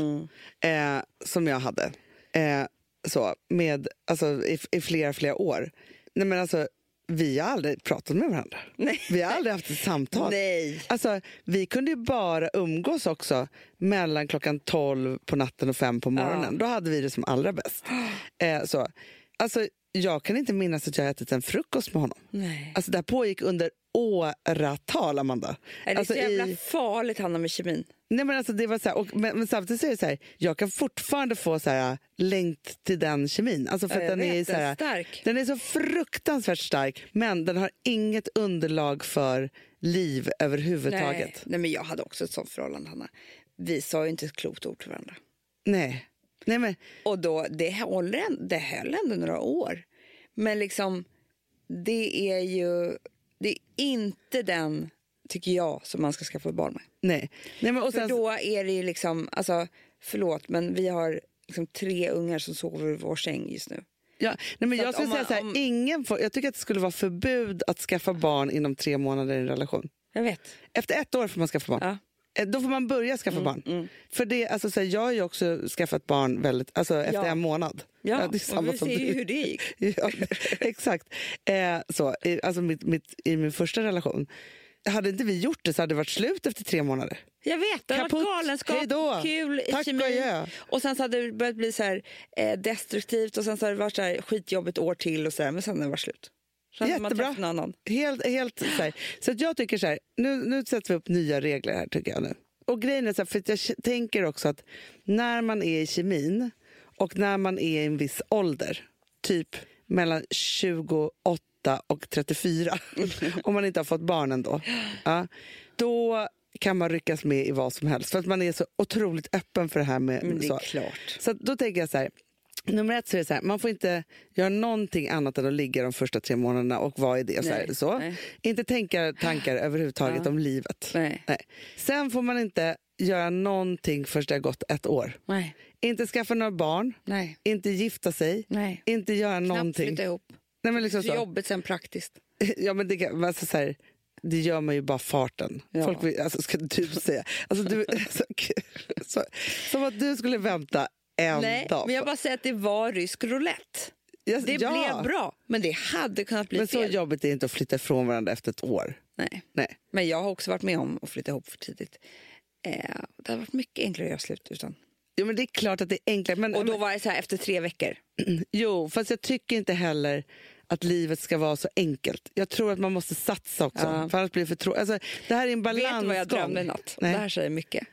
eh, som jag hade. Eh, så, med, alltså, i, I flera, flera år. Nej, men alltså, vi har aldrig pratat med varandra. Nej. Vi har aldrig haft ett samtal. Nej. Alltså, vi kunde ju bara umgås också mellan klockan 12 på natten och 5 på morgonen. Då hade vi det som allra bäst. Eh, så. Alltså, jag kan inte minnas att jag ätit en frukost med honom. Nej. Alltså, det här pågick under åratal, Amanda. Är det Alltså, så jävla i- farligt, Hanna, med kemin? Nej, men alltså, det var så här, och, men, men samtidigt så är det så här, jag kan fortfarande få så här, längt till den kemin. Alltså för att den, är så här, stark. den är så fruktansvärt stark, men den har inget underlag för liv överhuvudtaget. Nej. Nej, men jag hade också ett sånt förhållande, Hanna. Vi sa ju inte ett klokt ord till varandra. Nej. Nej, men, Och då, det, håller, det höll ändå några år. Men liksom, det är ju det är inte den, tycker jag, som man ska skaffa barn med. nej. nej men, och För sen, då är det ju liksom, alltså förlåt, men vi har liksom tre ungar som sover i vår säng just nu. ja, nej, men så jag skulle säga man- så här, om- ingen får, jag tycker att det skulle vara förbud att skaffa barn inom tre månader i en relation. Jag vet. Efter ett år får man skaffa barn. Ja. Eh, Då får man börja skaffa barn. För det, alltså, så här, jag har ju också skaffat barn väldigt, alltså, efter Ja. en månad. Ja, det är samma och vi ser ju hur det gick. Ja, exakt. Eh, så, i- alltså mitt, mitt, I min första relation. Hade inte vi gjort det så hade det varit slut efter tre månader. Jag vet, det Kaputt. varit galenskap, Hej då. kul, Tack kemi. och. Och sen så hade det börjat bli så här, eh, destruktivt och sen så har det varit så här, skitjobbigt år till och så där, men sen har det varit slut. Sen Jättebra. någon annan. Helt, helt så här. Så att jag tycker så här, nu, nu sätter vi upp nya regler här tycker jag nu. Och grejen är så här, för jag tänker också att när man är i kemin och när man är i en viss ålder, typ mellan 28 och 34, om man inte har fått barn ändå, ja, då kan man ryckas med i vad som helst. För att man är så otroligt öppen för det här med Men det är så. klart. Så då tänker jag så här. Nummer ett så är det så här, man får inte göra någonting annat än att ligga de första tre månaderna och vad är det? Så Nej, så. nej. Inte tänka tankar överhuvudtaget Ja. om livet. Nej. Sen får man inte göra någonting förrän det har gått ett år. Nej, Inte skaffa några barn, nej, inte gifta sig, nej. inte göra Knappt någonting. flytta ihop. Nej, men liksom Så så. jobbigt sen praktiskt. Ja, men det, kan, men alltså, så här, det gör man ju bara farten. Ja. Folk vill, alltså, ska du säga. Alltså, du, så, så, som att du skulle vänta en Nej, dag. men jag bara säger att det var rysk roulette. Ja, Det ja. blev bra, men det hade kunnat bli Men så fel. jobbigt är det inte att flytta ifrån varandra efter ett år. Nej. Nej. Men jag har också varit med om att flytta ihop för tidigt. Eh, det har varit mycket enklare att göra slut utan. Jo, men det är klart att det är enklare. Men, Och då var det så här efter tre veckor. Jo, fast jag tycker inte heller att livet ska vara så enkelt. Jag tror att man måste satsa också. Ja. För annars blir det för tråkigt. Alltså, det här är en Vet balansgång. du vad jag drömde i natt? Det här säger mycket.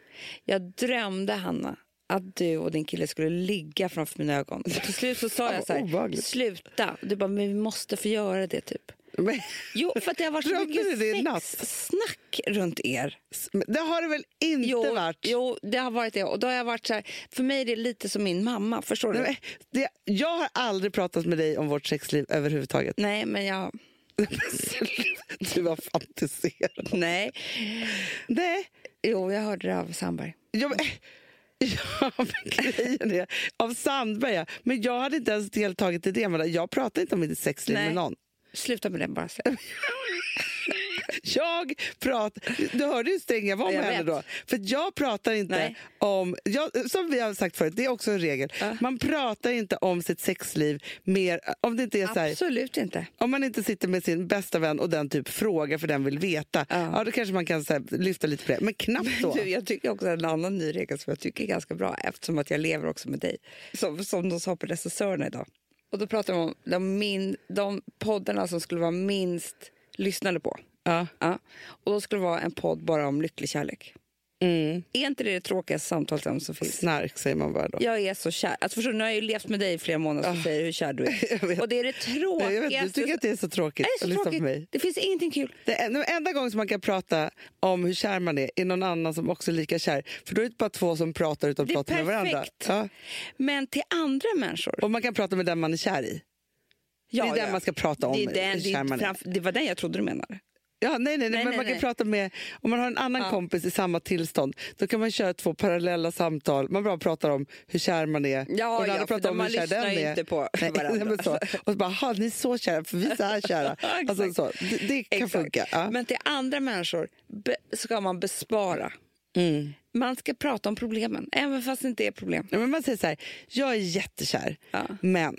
Jag drömde, Hanna, att du och din kille skulle ligga framför mina ögon. Till slut så sa jag så här, sluta. Du bara, men vi måste få göra det typ. Men, Jo, för det har varit så mycket du sexsnack runt er. det har det väl inte Jo, varit? jo, det har varit det. Och då har jag varit så här, för mig är det lite som min mamma, förstår du? Nej, men det, jag har aldrig pratat med dig om vårt sexliv överhuvudtaget. Nej, men jag... du har fantiserat. Nej. Nej. Jo, jag hörde det av Sandberg. Ja, men, ja, men grejen är, av Sandberg, ja. men jag hade inte ens deltagit i det. Men jag pratar inte om mitt sexliv Nej. med någon. Sluta med det bara. Jag pratar... Du hörde hur sträng jag var Jag med henne vet. då. För jag pratar inte Nej. om... Jag, som vi har sagt förut, det är också en regel. Ja. Man pratar inte om sitt sexliv mer... Om det inte är så här, Absolut inte. Om man inte sitter med sin bästa vän och den typ frågar för den vill veta, ja. Ja. då kanske man kan så här, lyfta lite på det. Men knappt så. Du, jag tycker också en annan ny regel som jag tycker är ganska bra eftersom att jag lever också med dig. Som, som de sa på regissörerna idag. Och då pratar de om de, min, de poddarna som skulle vara minst lyssnade på. Ja. Ja. Och då skulle det vara en podd bara om lycklig kärlek. Mm. Är inte det det tråkigaste samtalsämne som finns? Snark säger man bara då. Jag är så kär. Alltså förstår, nu har jag ju levt med dig i flera månader och säger hur kär du är. Och det är det tråkigaste. jag vet, du tycker att det är så tråkigt att så lyssna tråkigt. på mig. Det finns ingenting kul. Är, den enda gången som man kan prata om hur kär man är är någon annan som också är lika kär. För då är det bara två som pratar utan att är prata med varandra. perfekt. Ja. Men till andra människor. Och man kan prata med den man är kär i. Ja, det är den ja. man ska prata om. Det, är den, det, är är. framför, det var den jag trodde du menade. Ja, nej, nej, nej, Nej, men nej, man kan prata med, om man har en annan Ja. kompis i samma tillstånd, då kan man köra två parallella samtal. Man bara pratar om hur kär man är. Ja, och den ja, pratar om hur kär den är. inte på Nej, varandra. så. Och så bara, "Ha, ni är så kära, för vi är så här kära. alltså, så. Det, det kan Exakt. funka. Ja. Men till andra människor be, ska man bespara. Mm. Man ska prata om problemen, även fast det inte är problem. Ja, men man säger så här, jag är jättekär, men...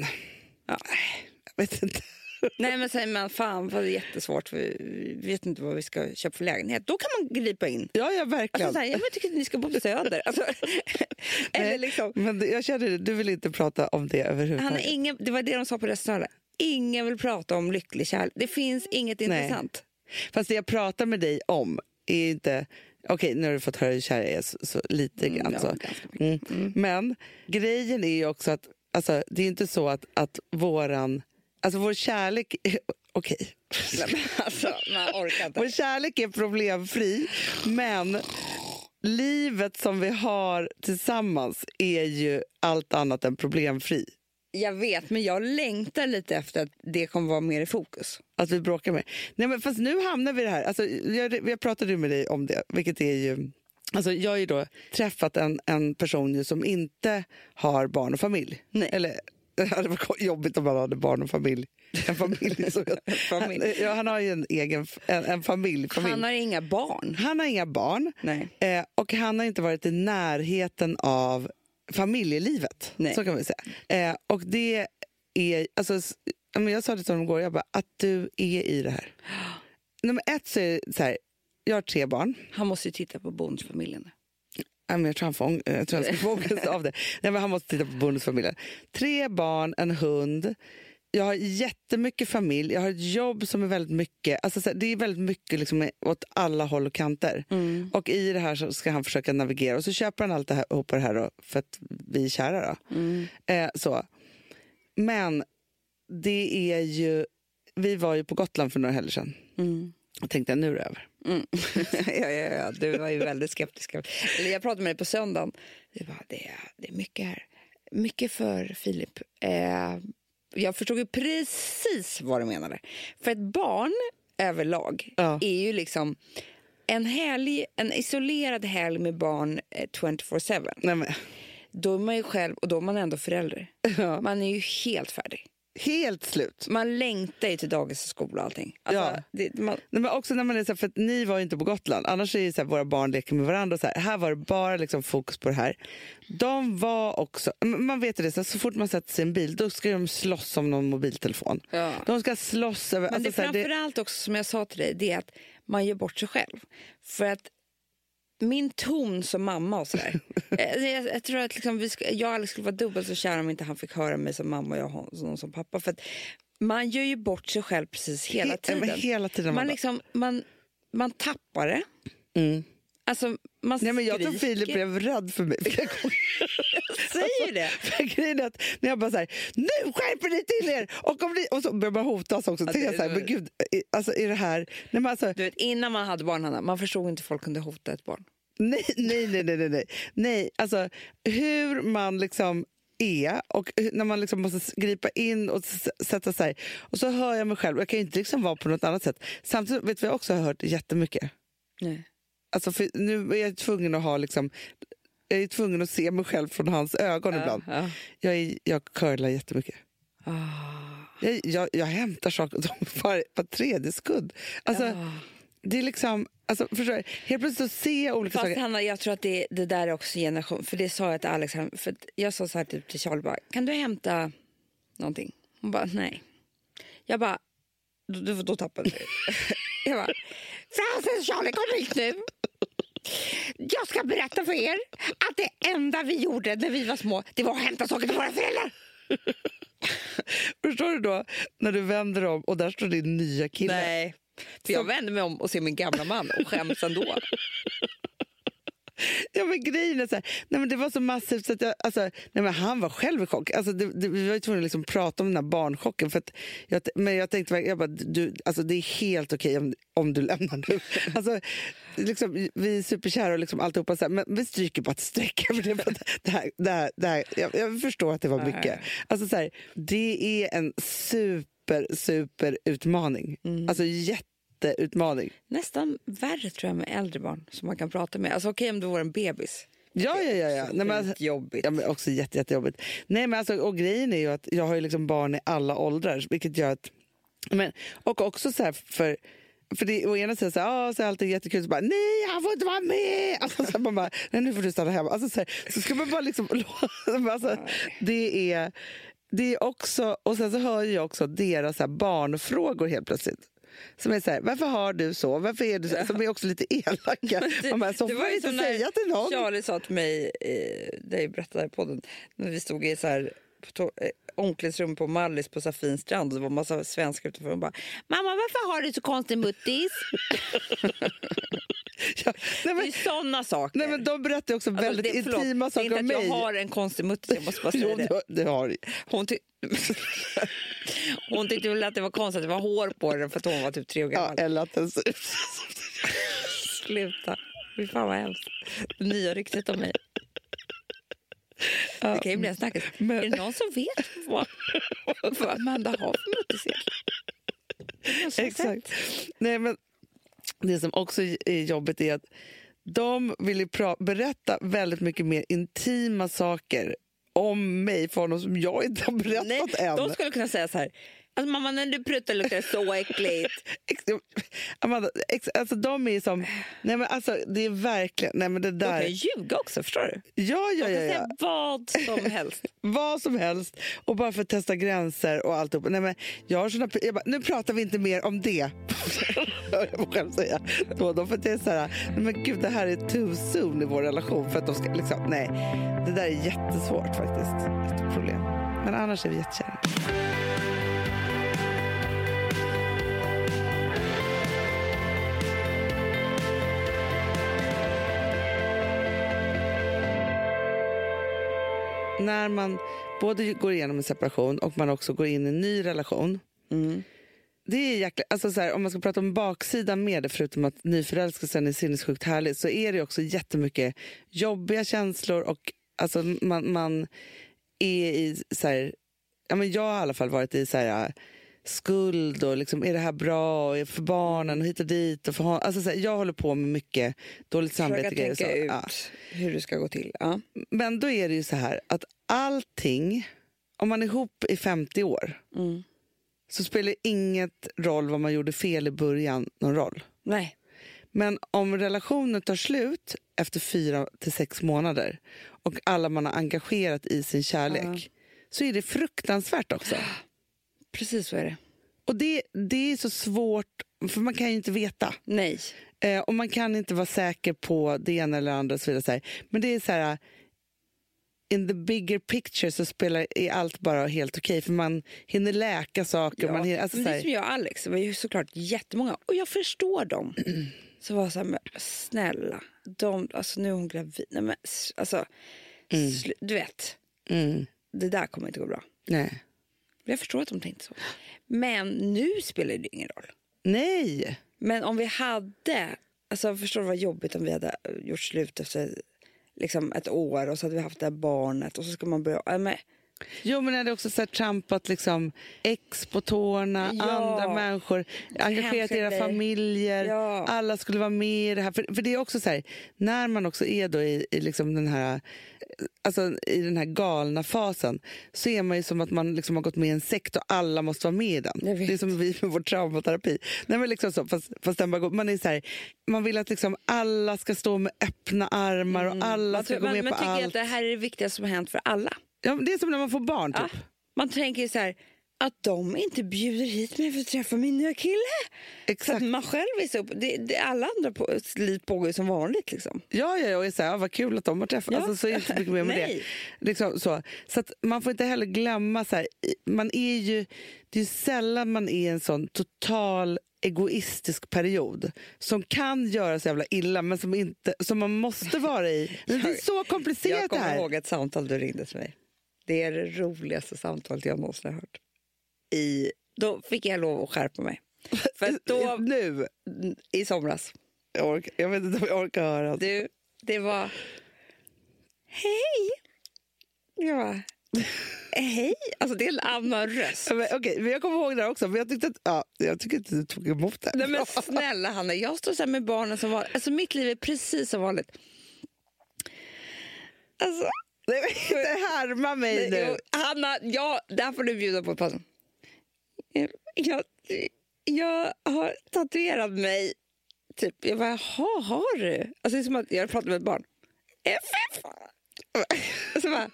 Jag vet inte. Nej men säger man fan vad det är jättesvårt, vi vet inte vad vi ska köpa för lägenhet. Då kan man gripa in. Ja, ja verkligen. Alltså, så här, jag tycker att ni ska bo på Söder. Alltså, eller Nej, liksom, Men jag känner det, du vill inte prata om det han överhuvudtaget. är ingen, det var det de sa på restaurangen. Ingen vill prata om lycklig kärlek. Det finns inget Nej. intressant. Fast det jag pratar med dig om är inte... Okej, nu har du fått höra hur kär jag är så, så lite Mm, grann. så. mycket. Mm. Men grejen är ju också att alltså, det är inte så att, att våran... Alltså vår kärlek... Okej. Nej, men alltså, man orkar Vår inte. kärlek är problemfri, men livet som vi har tillsammans är ju allt annat än problemfri. Jag vet, men jag längtar lite efter att det kommer vara mer i fokus. Att vi bråkar med. Nej, men fast nu hamnar vi i det här. Alltså, jag, jag pratade ju med dig om det, vilket är ju... Alltså, jag har ju då träffat en, en person som inte har barn och familj. Nej. Eller Det hade varit jobbigt om han hade barn och familj. En familj. Så, familj. Han, ja, han har ju en egen en, en familj, familj. Han har inga barn. Han har inga barn Nej. eh, och han har inte varit i närheten av familjelivet. Nej. Så kan vi säga. Eh, och det är... Alltså, jag sa det till honom igår, jag bara, att du är i det här. Nummer ett så är det så här, jag har tre barn. Han måste ju titta på Bonusfamiljen. Jag tror han, får, ång- eh, jag tror han ska få ångest av det. Nej, men han måste titta på bonusfamiljen. Tre barn, en hund. Jag har jättemycket familj. Jag har ett jobb som är väldigt mycket... Alltså, det är väldigt mycket liksom, åt alla håll och kanter. Och i det här så ska han försöka navigera. Och så köper han allt det här, ihop det här då, för att vi är kära. Då. Eh, så. Men det är ju... Vi var ju på Gotland för några helger sedan. Mm. Och tänkte nu är det över. Mm. ja, ja, ja, du var ju väldigt skeptisk. Jag pratade med dig på söndagen. Du bara, det, är, det är mycket här. Mycket för Filip. Eh, jag förstod ju precis vad du menade. För ett barn överlag Ja. är ju liksom en, helg, en isolerad helg med barn eh, 24-7. Nej, men, Då är man ju själv och då är man ändå förälder. Ja. Man är ju helt färdig. Helt slut. Man längtar ju till dagis och skola och allting. Alltså, Ja. det, man, Nej, men också när man är så här, för att ni var ju inte på Gotland. Annars är det så här, våra barn leker med varandra. Och så här. här var det bara liksom fokus på det här. De var också... Man vet ju det, så, här, så fort man sätter sig i en bil då ska de slåss om någon mobiltelefon. Ja. De ska slåss över... Men alltså, det här, framförallt också som jag sa till dig, det är att man gör bort sig själv. För att min ton som mamma och sådär. eh, jag, jag tror att liksom vi ska, jag och Alex skulle vara dubbelt så kära om inte han fick höra mig som mamma och jag som, som pappa. För man gör ju bort sig själv precis hela he- tiden. men hela tiden. man, liksom, man, man tappar det. mm. Alltså, man Nej, men jag tror. Filip blev rädd för mig. gånger. säger det. Grejen är att när jag bara så här, nu skärper ni till er! Och, om ni, och så börjar man hotas också. Ja, det- jag så här, men gud, alltså är det här... Nej, men alltså, Du vet, innan man hade barn, Hanna, man förstod inte folk kunde hota ett barn. Nej, nej, nej, nej, nej, nej. alltså, hur man liksom är och när man liksom måste gripa in och sätta sig. Och så hör jag mig själv. Jag kan inte liksom vara på något annat sätt. Samtidigt vet vi också har hört jättemycket. Nej. Alltså, nu är jag tvungen att ha liksom jag är tvungen att se mig själv från hans ögon ibland. Ja. Jag, är, jag curlar jättemycket. Ah. Jag, jag, jag hämtar saker var, var tredje skudd. Alltså, Ah. Det är liksom... Alltså, förstår du? Helt plötsligt så ser jag olika Fast saker. Hanna, jag tror att det, det där är också generation. För det sa jag till Alex. För jag sa så här typ till Charlie. Bara, kan du hämta någonting? Hon bara nej. Jag bara, då, då, då tappade jag Jag bara, Frances Charlie kom hit nu. Jag ska berätta för er att det enda vi gjorde när vi var små det var att hämta saker till våra föräldrar. Förstår du då när du vänder om och där står din nya kille? Nej, för jag vänder mig om och ser min gamla man och skäms ändå. Ja, men grejen är så här, nej, men det var så massivt så att jag, alltså, nej, men han var själv i chock. Alltså, det, det, vi var ju tvungna att liksom prata om den här barnchocken. För jag, men jag tänkte jag bara, du, alltså, det är helt okej om, om du lämnar nu. Alltså, liksom, vi är superkära och liksom alltihopa, så här, men vi stryker bara ett streck över det. För att det här, det här, det här, jag, jag förstår att det var mycket. Alltså, så här, det är en super, super utmaning. Alltså jätteutmaning. Nästan värre tror jag med äldre barn som man kan prata med. Alltså okej om du vore en bebis. Ja, ja, ja. ja. Nej, men, alltså, jobbigt. Ja, men också jätte, jättejobbigt. Nej, men alltså, och grejen är ju att jag har ju liksom barn i alla åldrar. Vilket gör att, men, och också så här för... För det, å ena sidan så, här, ah, så är alltid jättekul, så bara nej han får inte vara med! Alltså, så här, man bara, nej nu får du stanna hemma. Alltså, så, här, så ska man bara liksom... alltså, det, är, det är också... Och sen så hör jag också deras så här, barnfrågor helt plötsligt. Som är så här, varför har du så? Varför är du så? Som är också lite elaka. Man bara, så får man ju inte säga till någon. Charlie sa till mig, eh, det jag berättade i podden, när vi stod i så här, på to- eh, omklädningsrum på Mallis på Safin strand och det var en massa svenskar utanför och bara Mamma varför har du så konstig muttis? Ja, nej, Det men, är såna saker. Nej, men de berättar också Alltså, väldigt det- förlåt, intima det är saker inte om att mig. jag har en konstig muttis, jag måste bara säga jo, det. det, det har du. Hon, ty- hon tyckte väl att det var konstigt att det var hår på den för att hon var typ tre år Ja, gammal. eller att den ser ut Sluta. Fy fan vad hemskt. Det nya ryktet om mig. Det kan ju bli en snackis. men- Är det någon som vet vad, vad Amanda har för egentligen? Exakt. Nej, men det som också är jobbigt är att de vill berätta väldigt mycket mer intima saker om mig för honom som jag inte har berättat Nej, än. de skulle kunna säga så här. Alltså, mamma, när du pruttar luktar det så äckligt. Amanda, alltså de är som... Nej men alltså det är verkligen... Nej men det De där... kan ljuga också, förstår du? Ja, ja, De ja, ja. vad som helst. Vad som helst. Och bara för att testa gränser och alltihop. Nej men jag har såna, jag bara, nu pratar vi inte mer om det. Jag mig själv säga. Då, då för det är så här, nej men gud det här är too soon i vår relation. För att de ska, liksom, nej, det där är jättesvårt faktiskt. Ett problem. Men annars är vi jättekära. När man både går igenom en separation och man också går in i en ny relation. Det är jäkla, alltså så här, om man ska prata om baksidan med det, förutom att nyförälskelsen är sinnessjukt härlig, så är det också jättemycket jobbiga känslor och alltså man, man är i så här, ja men jag har i alla fall varit i så här skuld och liksom, är det här bra för barnen och hit och dit. Och för, hon- alltså så här, jag håller på med mycket dåligt samvete. Försöka tänka så. ut Ja. hur det ska gå till. Ja. Men då är det ju så här att allting, om man är ihop i 50 år Mm. så spelar inget roll vad man gjorde fel i början någon roll. Nej. Men om relationen tar slut efter fyra till sex månader och alla man har engagerat i sin kärlek så är det fruktansvärt också. Precis så är det. Och det, det är så svårt, för man kan ju inte veta. Nej. Eh, och man kan inte vara säker på det ena eller andra. Och så vidare, så. Men det är så här... In the bigger picture så spelar, är allt bara helt okej för man hinner läka saker. Man hinner, alltså, men det är som jag och Alex, det var ju såklart jättemånga, och jag förstår dem. Så var så här, men snälla, de, alltså, nu är hon gravid. Nej, men, alltså, slu, du vet, mm, det där kommer inte gå bra. nej. Jag förstår att de tänkte så. Men nu spelar det ingen roll. nej! Men om vi hade, alltså förstår du vad jobbigt om vi hade gjort slut efter liksom ett år och så hade vi haft det här barnet och så ska man börja, ja, men, Jo, men är det också så här trampat liksom ex på tårna, Ja. andra människor, engagerat era grejer. familjer, Ja. alla skulle vara med i det här. För, för det är också så här, när man också är då i, i liksom den här Alltså i den här galna fasen så är man ju som att man liksom har gått med i en sekt och alla måste vara med i den. Det är som vi med vår traumaterapi. Nej, men liksom så, fast, fast den bara går, man, är så här, man vill att liksom alla ska stå med öppna armar och alla Mm. man, ska tror- gå man, med man på tycker allt. att det här är det viktigaste som har hänt för alla. Ja, det är som när man får barn. Typ. Ja. Man tänker så här, att de inte bjuder hit mig för att träffa min nya kille. Så Exakt. att man själv visar upp, det, det, alla andra på, liv pågår ju som vanligt. Liksom. Ja, ja, ja, och är så här, ja, vad kul att de har träffats. Ja. Alltså, så är inte så mycket mer med det. Liksom, så så att man får inte heller glömma, så här, man är ju, det är sällan man är i en sån total egoistisk period som kan göra så jävla illa men som, inte, som man måste vara i. Men det är så komplicerat Jag det kommer här. ihåg ett samtal du ringde till mig. Det är det roligaste samtalet jag någonsin har hört. I, då fick jag lov att skärpa mig. För då, Nu, i somras, jag, orkar, jag vet inte om jag orkar höra. du, det var... Hej! Jag bara, hej? Alltså det är en annan röst. Men, Okej, men jag kommer ihåg det också, men jag tyckte att, ja, jag tycker inte du tog emot det. Nej men snälla Hanna, jag står så här med barnen som vanligt. Alltså mitt liv är precis som vanligt. Alltså, Nej, men inte härma mig nej, nu. jag, Hanna, jag, där får du bjuda på pausen. Jag, jag har tatuerat mig. Typ, jag bara, jaha, har du? Alltså det är som att jag pratar med ett barn. FF! Och så bara,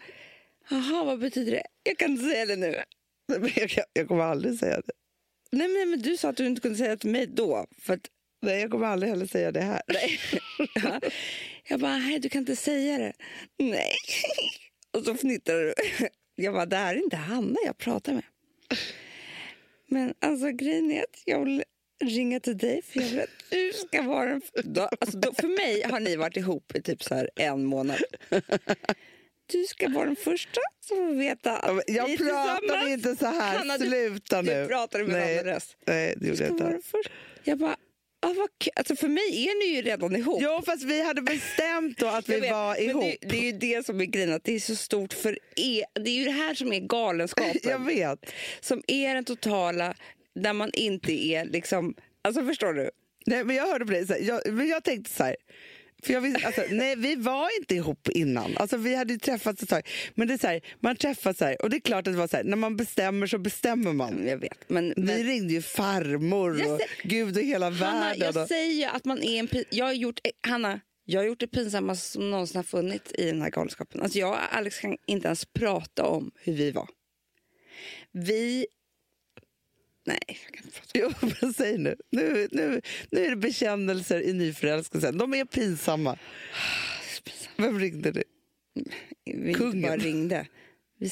jaha, vad betyder det? Jag kan inte säga det nu. Jag kommer aldrig säga det. Nej men, men du sa att du inte kunde säga det till mig då. För att Nej, jag kommer aldrig heller säga det här. Nej. Ja. Jag bara, nej du kan inte säga det. Nej. Och så fnittrar du. Jag bara, det här är inte Hanna jag pratar med. Men alltså grejen är att jag vill ringa till dig för jag vill att du ska vara den... Då, alltså, då, för mig har ni varit ihop i typ så här en månad. Du ska vara den första som får veta att vi Jag är pratar inte så här. Hanna, du- Sluta nu. Du pratade med en annan röst. Nej, det Du gjorde jag inte. Jag bara, ah, vad. Alltså för mig är ni ju redan ihop. Jo, fast vi hade bestämt då att vi vet, var ihop. Det, det är ju det som är grejen, att det är så stort för er. Det är ju det här som är galenskapen. Jag vet. Som är den totala, där man inte är liksom... Alltså förstår du? Nej, men jag hörde på dig. Så här, jag, men jag tänkte så här. För jag visste, alltså, nej, vi var inte ihop innan. Alltså, vi hade ju träffats ett tag. Men det är så här, man träffas så här, och det är klart att det var så här, när man bestämmer så bestämmer man. Jag vet. Men, Vi men ringde ju farmor och sä- gud och hela Hanna, världen. jag och- säger ju att man är en... pin- Jag har gjort, Hanna, jag har gjort det pinsammaste som någonsin har funnits i den här galenskapen. Alltså jag och Alex kan inte ens prata om hur vi var. Vi... Nej, jag kan inte prata. Jo, men säg nu. Nu, nu. nu är det bekännelser i nyförälskelsen. De är pinsamma. Vem ringde du? Vi Kungen. bara ringde. Vi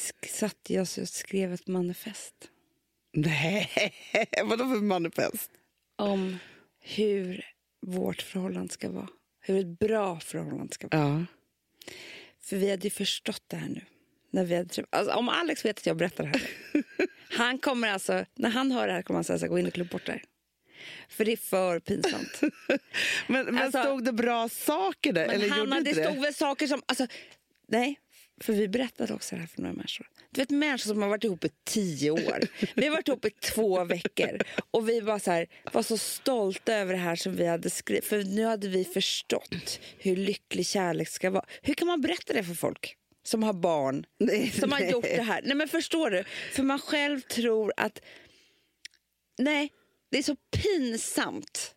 oss och skrev ett manifest Nej, vadå för manifest? om hur vårt förhållande ska vara. Hur ett bra förhållande ska vara. Ja. För vi hade ju förstått det här nu. När vi hade alltså, om Alex vet att jag berättar det här. han kommer alltså, när han hör det här kommer han säga gå in och klipp bort det. För det är för pinsamt. Men, men Alltså- stod det bra saker där? Eller Hanna, gjorde det det? stod väl saker som... Alltså, nej, för vi berättade också det här för några människor. Du vet människor som har varit ihop i tio år. Vi har varit ihop i två veckor. Och vi var så, här, var så stolta över det här som vi hade skrivit. För nu hade vi förstått hur lycklig kärlek ska vara. Hur kan man berätta det för folk? Som har barn, Nej, som har nej. gjort det här. Nej men förstår du? För man själv tror att... Nej, det är så pinsamt.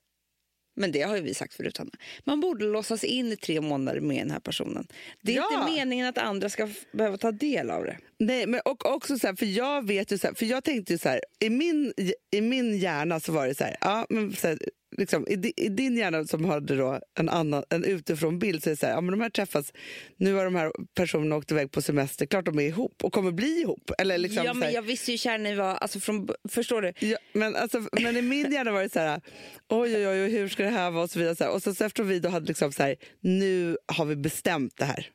Men det har ju vi sagt förut, Hanna. Man borde låtsas in i tre månader med den här personen. Det är Ja. inte meningen att andra ska behöva ta del av det. Nej, men och också så här, för jag vet ju så här, för jag tänkte ju så här, i min, i min hjärna så var det så här, ja men så här, liksom, i, i din hjärna som hade då en annan, en utifrån bild så är det så här, ja men de här träffas, nu har de här personerna åkt iväg på semester, klart de är ihop och kommer bli ihop. Eller liksom ja, men jag visste ju hur kär ni var. Alltså från, förstår du? Ja, men, alltså, men i min hjärna var det så här, oj oj oj, hur ska det här vara och så vidare. Så. Och så, så efter vi då hade liksom så nu har vi bestämt det här.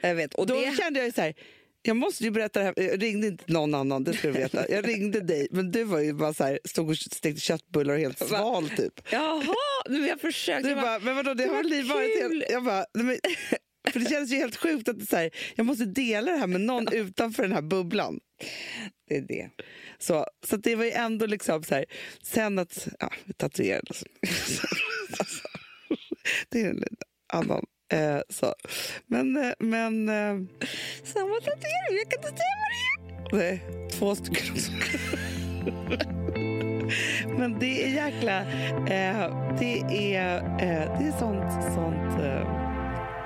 Jag vet. Och Då det, kände jag ju så här, jag måste ju berätta det här. Jag ringde inte någon annan, det ska du veta. Jag ringde dig, men du var ju bara så här, stod och stekte köttbullar och helt sval typ. Jaha, nu har jag försökt. Du bara, bara, men vadå, det, det har väl varit helt... Jag bara, men, för det känns ju helt sjukt att så här, jag måste dela det här med någon utanför den här bubblan. det är det. Så, så det var ju ändå liksom så här, sen att, ja, oss. Alltså, det är en annan. Eh, så. Men, eh, men eh, Samma tatuering, jag kan inte säga vad det är. nej, två stycken också. Men det är jäkla, eh, det är, eh, det är sånt, sånt eh,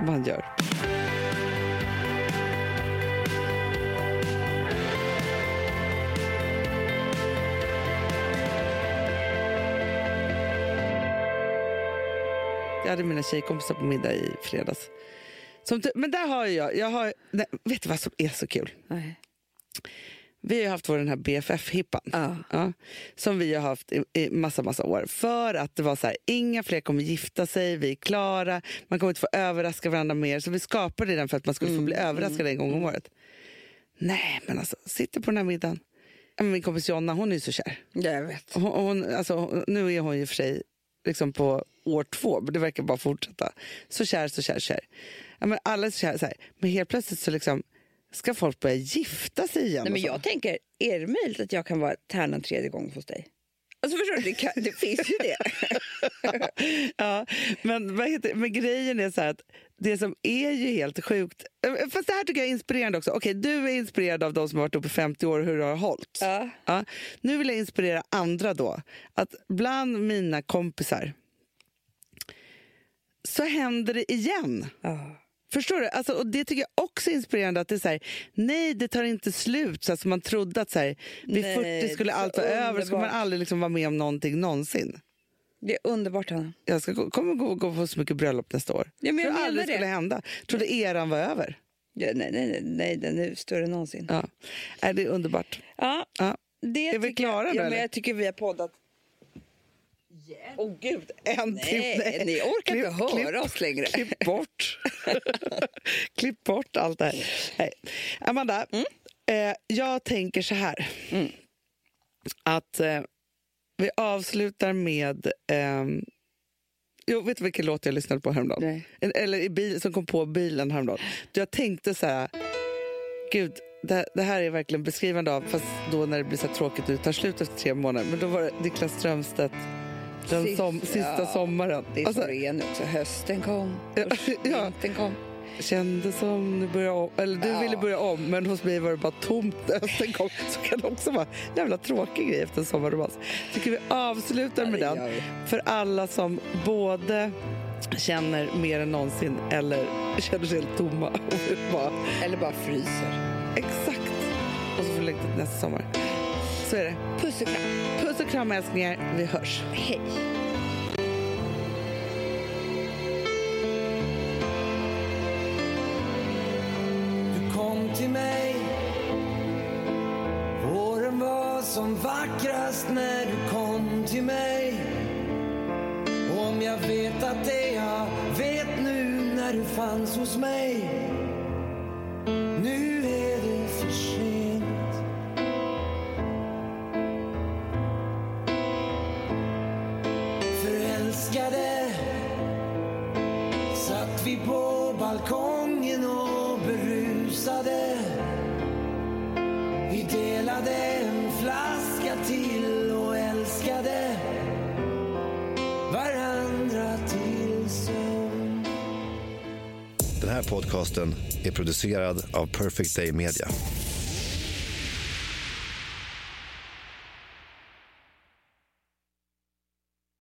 man gör. Jag hade mina tjejkompisar på middag i fredags. Som, men där har jag, jag har, nej, vet du vad som är så kul? Nej. Vi har haft vår den här BFF-hippan. Ja. Ja, som vi har haft i, i massa, massa år. För att det var så här, inga fler kommer gifta sig, vi är klara, man kommer inte få överraska varandra mer. Så vi skapade den för att man skulle få bli överraskad en gång om året. Nej, men alltså, sitter på den här middagen. Min kompis Jonna, hon är ju så kär. Ja, jag vet. Hon, hon, alltså, nu är hon ju för sig liksom på år två, men det verkar bara fortsätta. Så kär, så kär, kär. Ja, men alla är så kär, så här. Men helt plötsligt så liksom, ska folk börja gifta sig igen. Nej, men så. jag tänker, är det möjligt att jag kan vara tärnan tredje gången hos dig? Alltså förstår du, det, kan, det finns ju det. ja, men, vad heter, men grejen är så att det som är ju helt sjukt... eh, Fast det här tycker jag är inspirerande också. Okej, du är inspirerad av de som har varit uppe i 50 år och hur det har hållit. Ja. Ja, nu vill jag inspirera andra då. Att bland mina kompisar så händer det igen. Ja. Förstår du? Alltså, och det tycker jag också är inspirerande. Att det är så här, nej, det tar inte slut. Så som man trodde att så här, vid Nej, 40 skulle allt vara över. Skulle man aldrig liksom vara med om någonting någonsin. Det är underbart, Hanna. Jag ska, gå- kommer gå, gå på så mycket bröllop nästa år. Ja, men jag aldrig det. skulle hända. Trodde eran var över. Ja, nej, nej, nej, den är större än någonsin. Ja. Är det är underbart. Ja, Ja. det Är vi klara jag, ja, men? Jag tycker vi har poddat. Åh oh, gud, en Nej, till. ni orkar inte höra oss längre. Klipp bort. klipp bort allt det här. Nej. Amanda, Mm. eh, jag tänker så här. Att eh, vi avslutar med... ehm, jo, vet du vilken låt jag lyssnade på häromdagen? Nej. Eller i bil, som kom på bilen häromdagen. Jag tänkte så här... Gud, det, det här är verkligen beskrivande av, fast då när det blir så tråkigt och det tar slut efter tre månader. Men då var det Niklas Strömstedt Den Sist- som, sista ja, sommaren. Det är Alltså, nu också. Hösten kom, Ja, ja. vintern kom. kände som du började om, eller du Ja. ville börja om, men hos mig var det bara tomt hösten kom. Så kan det också vara en jävla tråkig grej efter en sommarromans. Tycker vi avslutar med Ja, det den. För alla som både känner mer än någonsin eller känner sig helt tomma och bara Eller bara fryser. exakt. Och så får vi längta till nästa sommar. Så är det. Puss och kram. Puss och kram älsklingar. Vi hörs. Hej. Du kom till mig Våren var som vackrast när du kom till mig Och om jag vet att det jag vet nu när du fanns hos mig Nu balkongen och berusade Vi delade en flaska till och älskade varandra till sömn Den här podcasten är producerad av Perfect Day Media.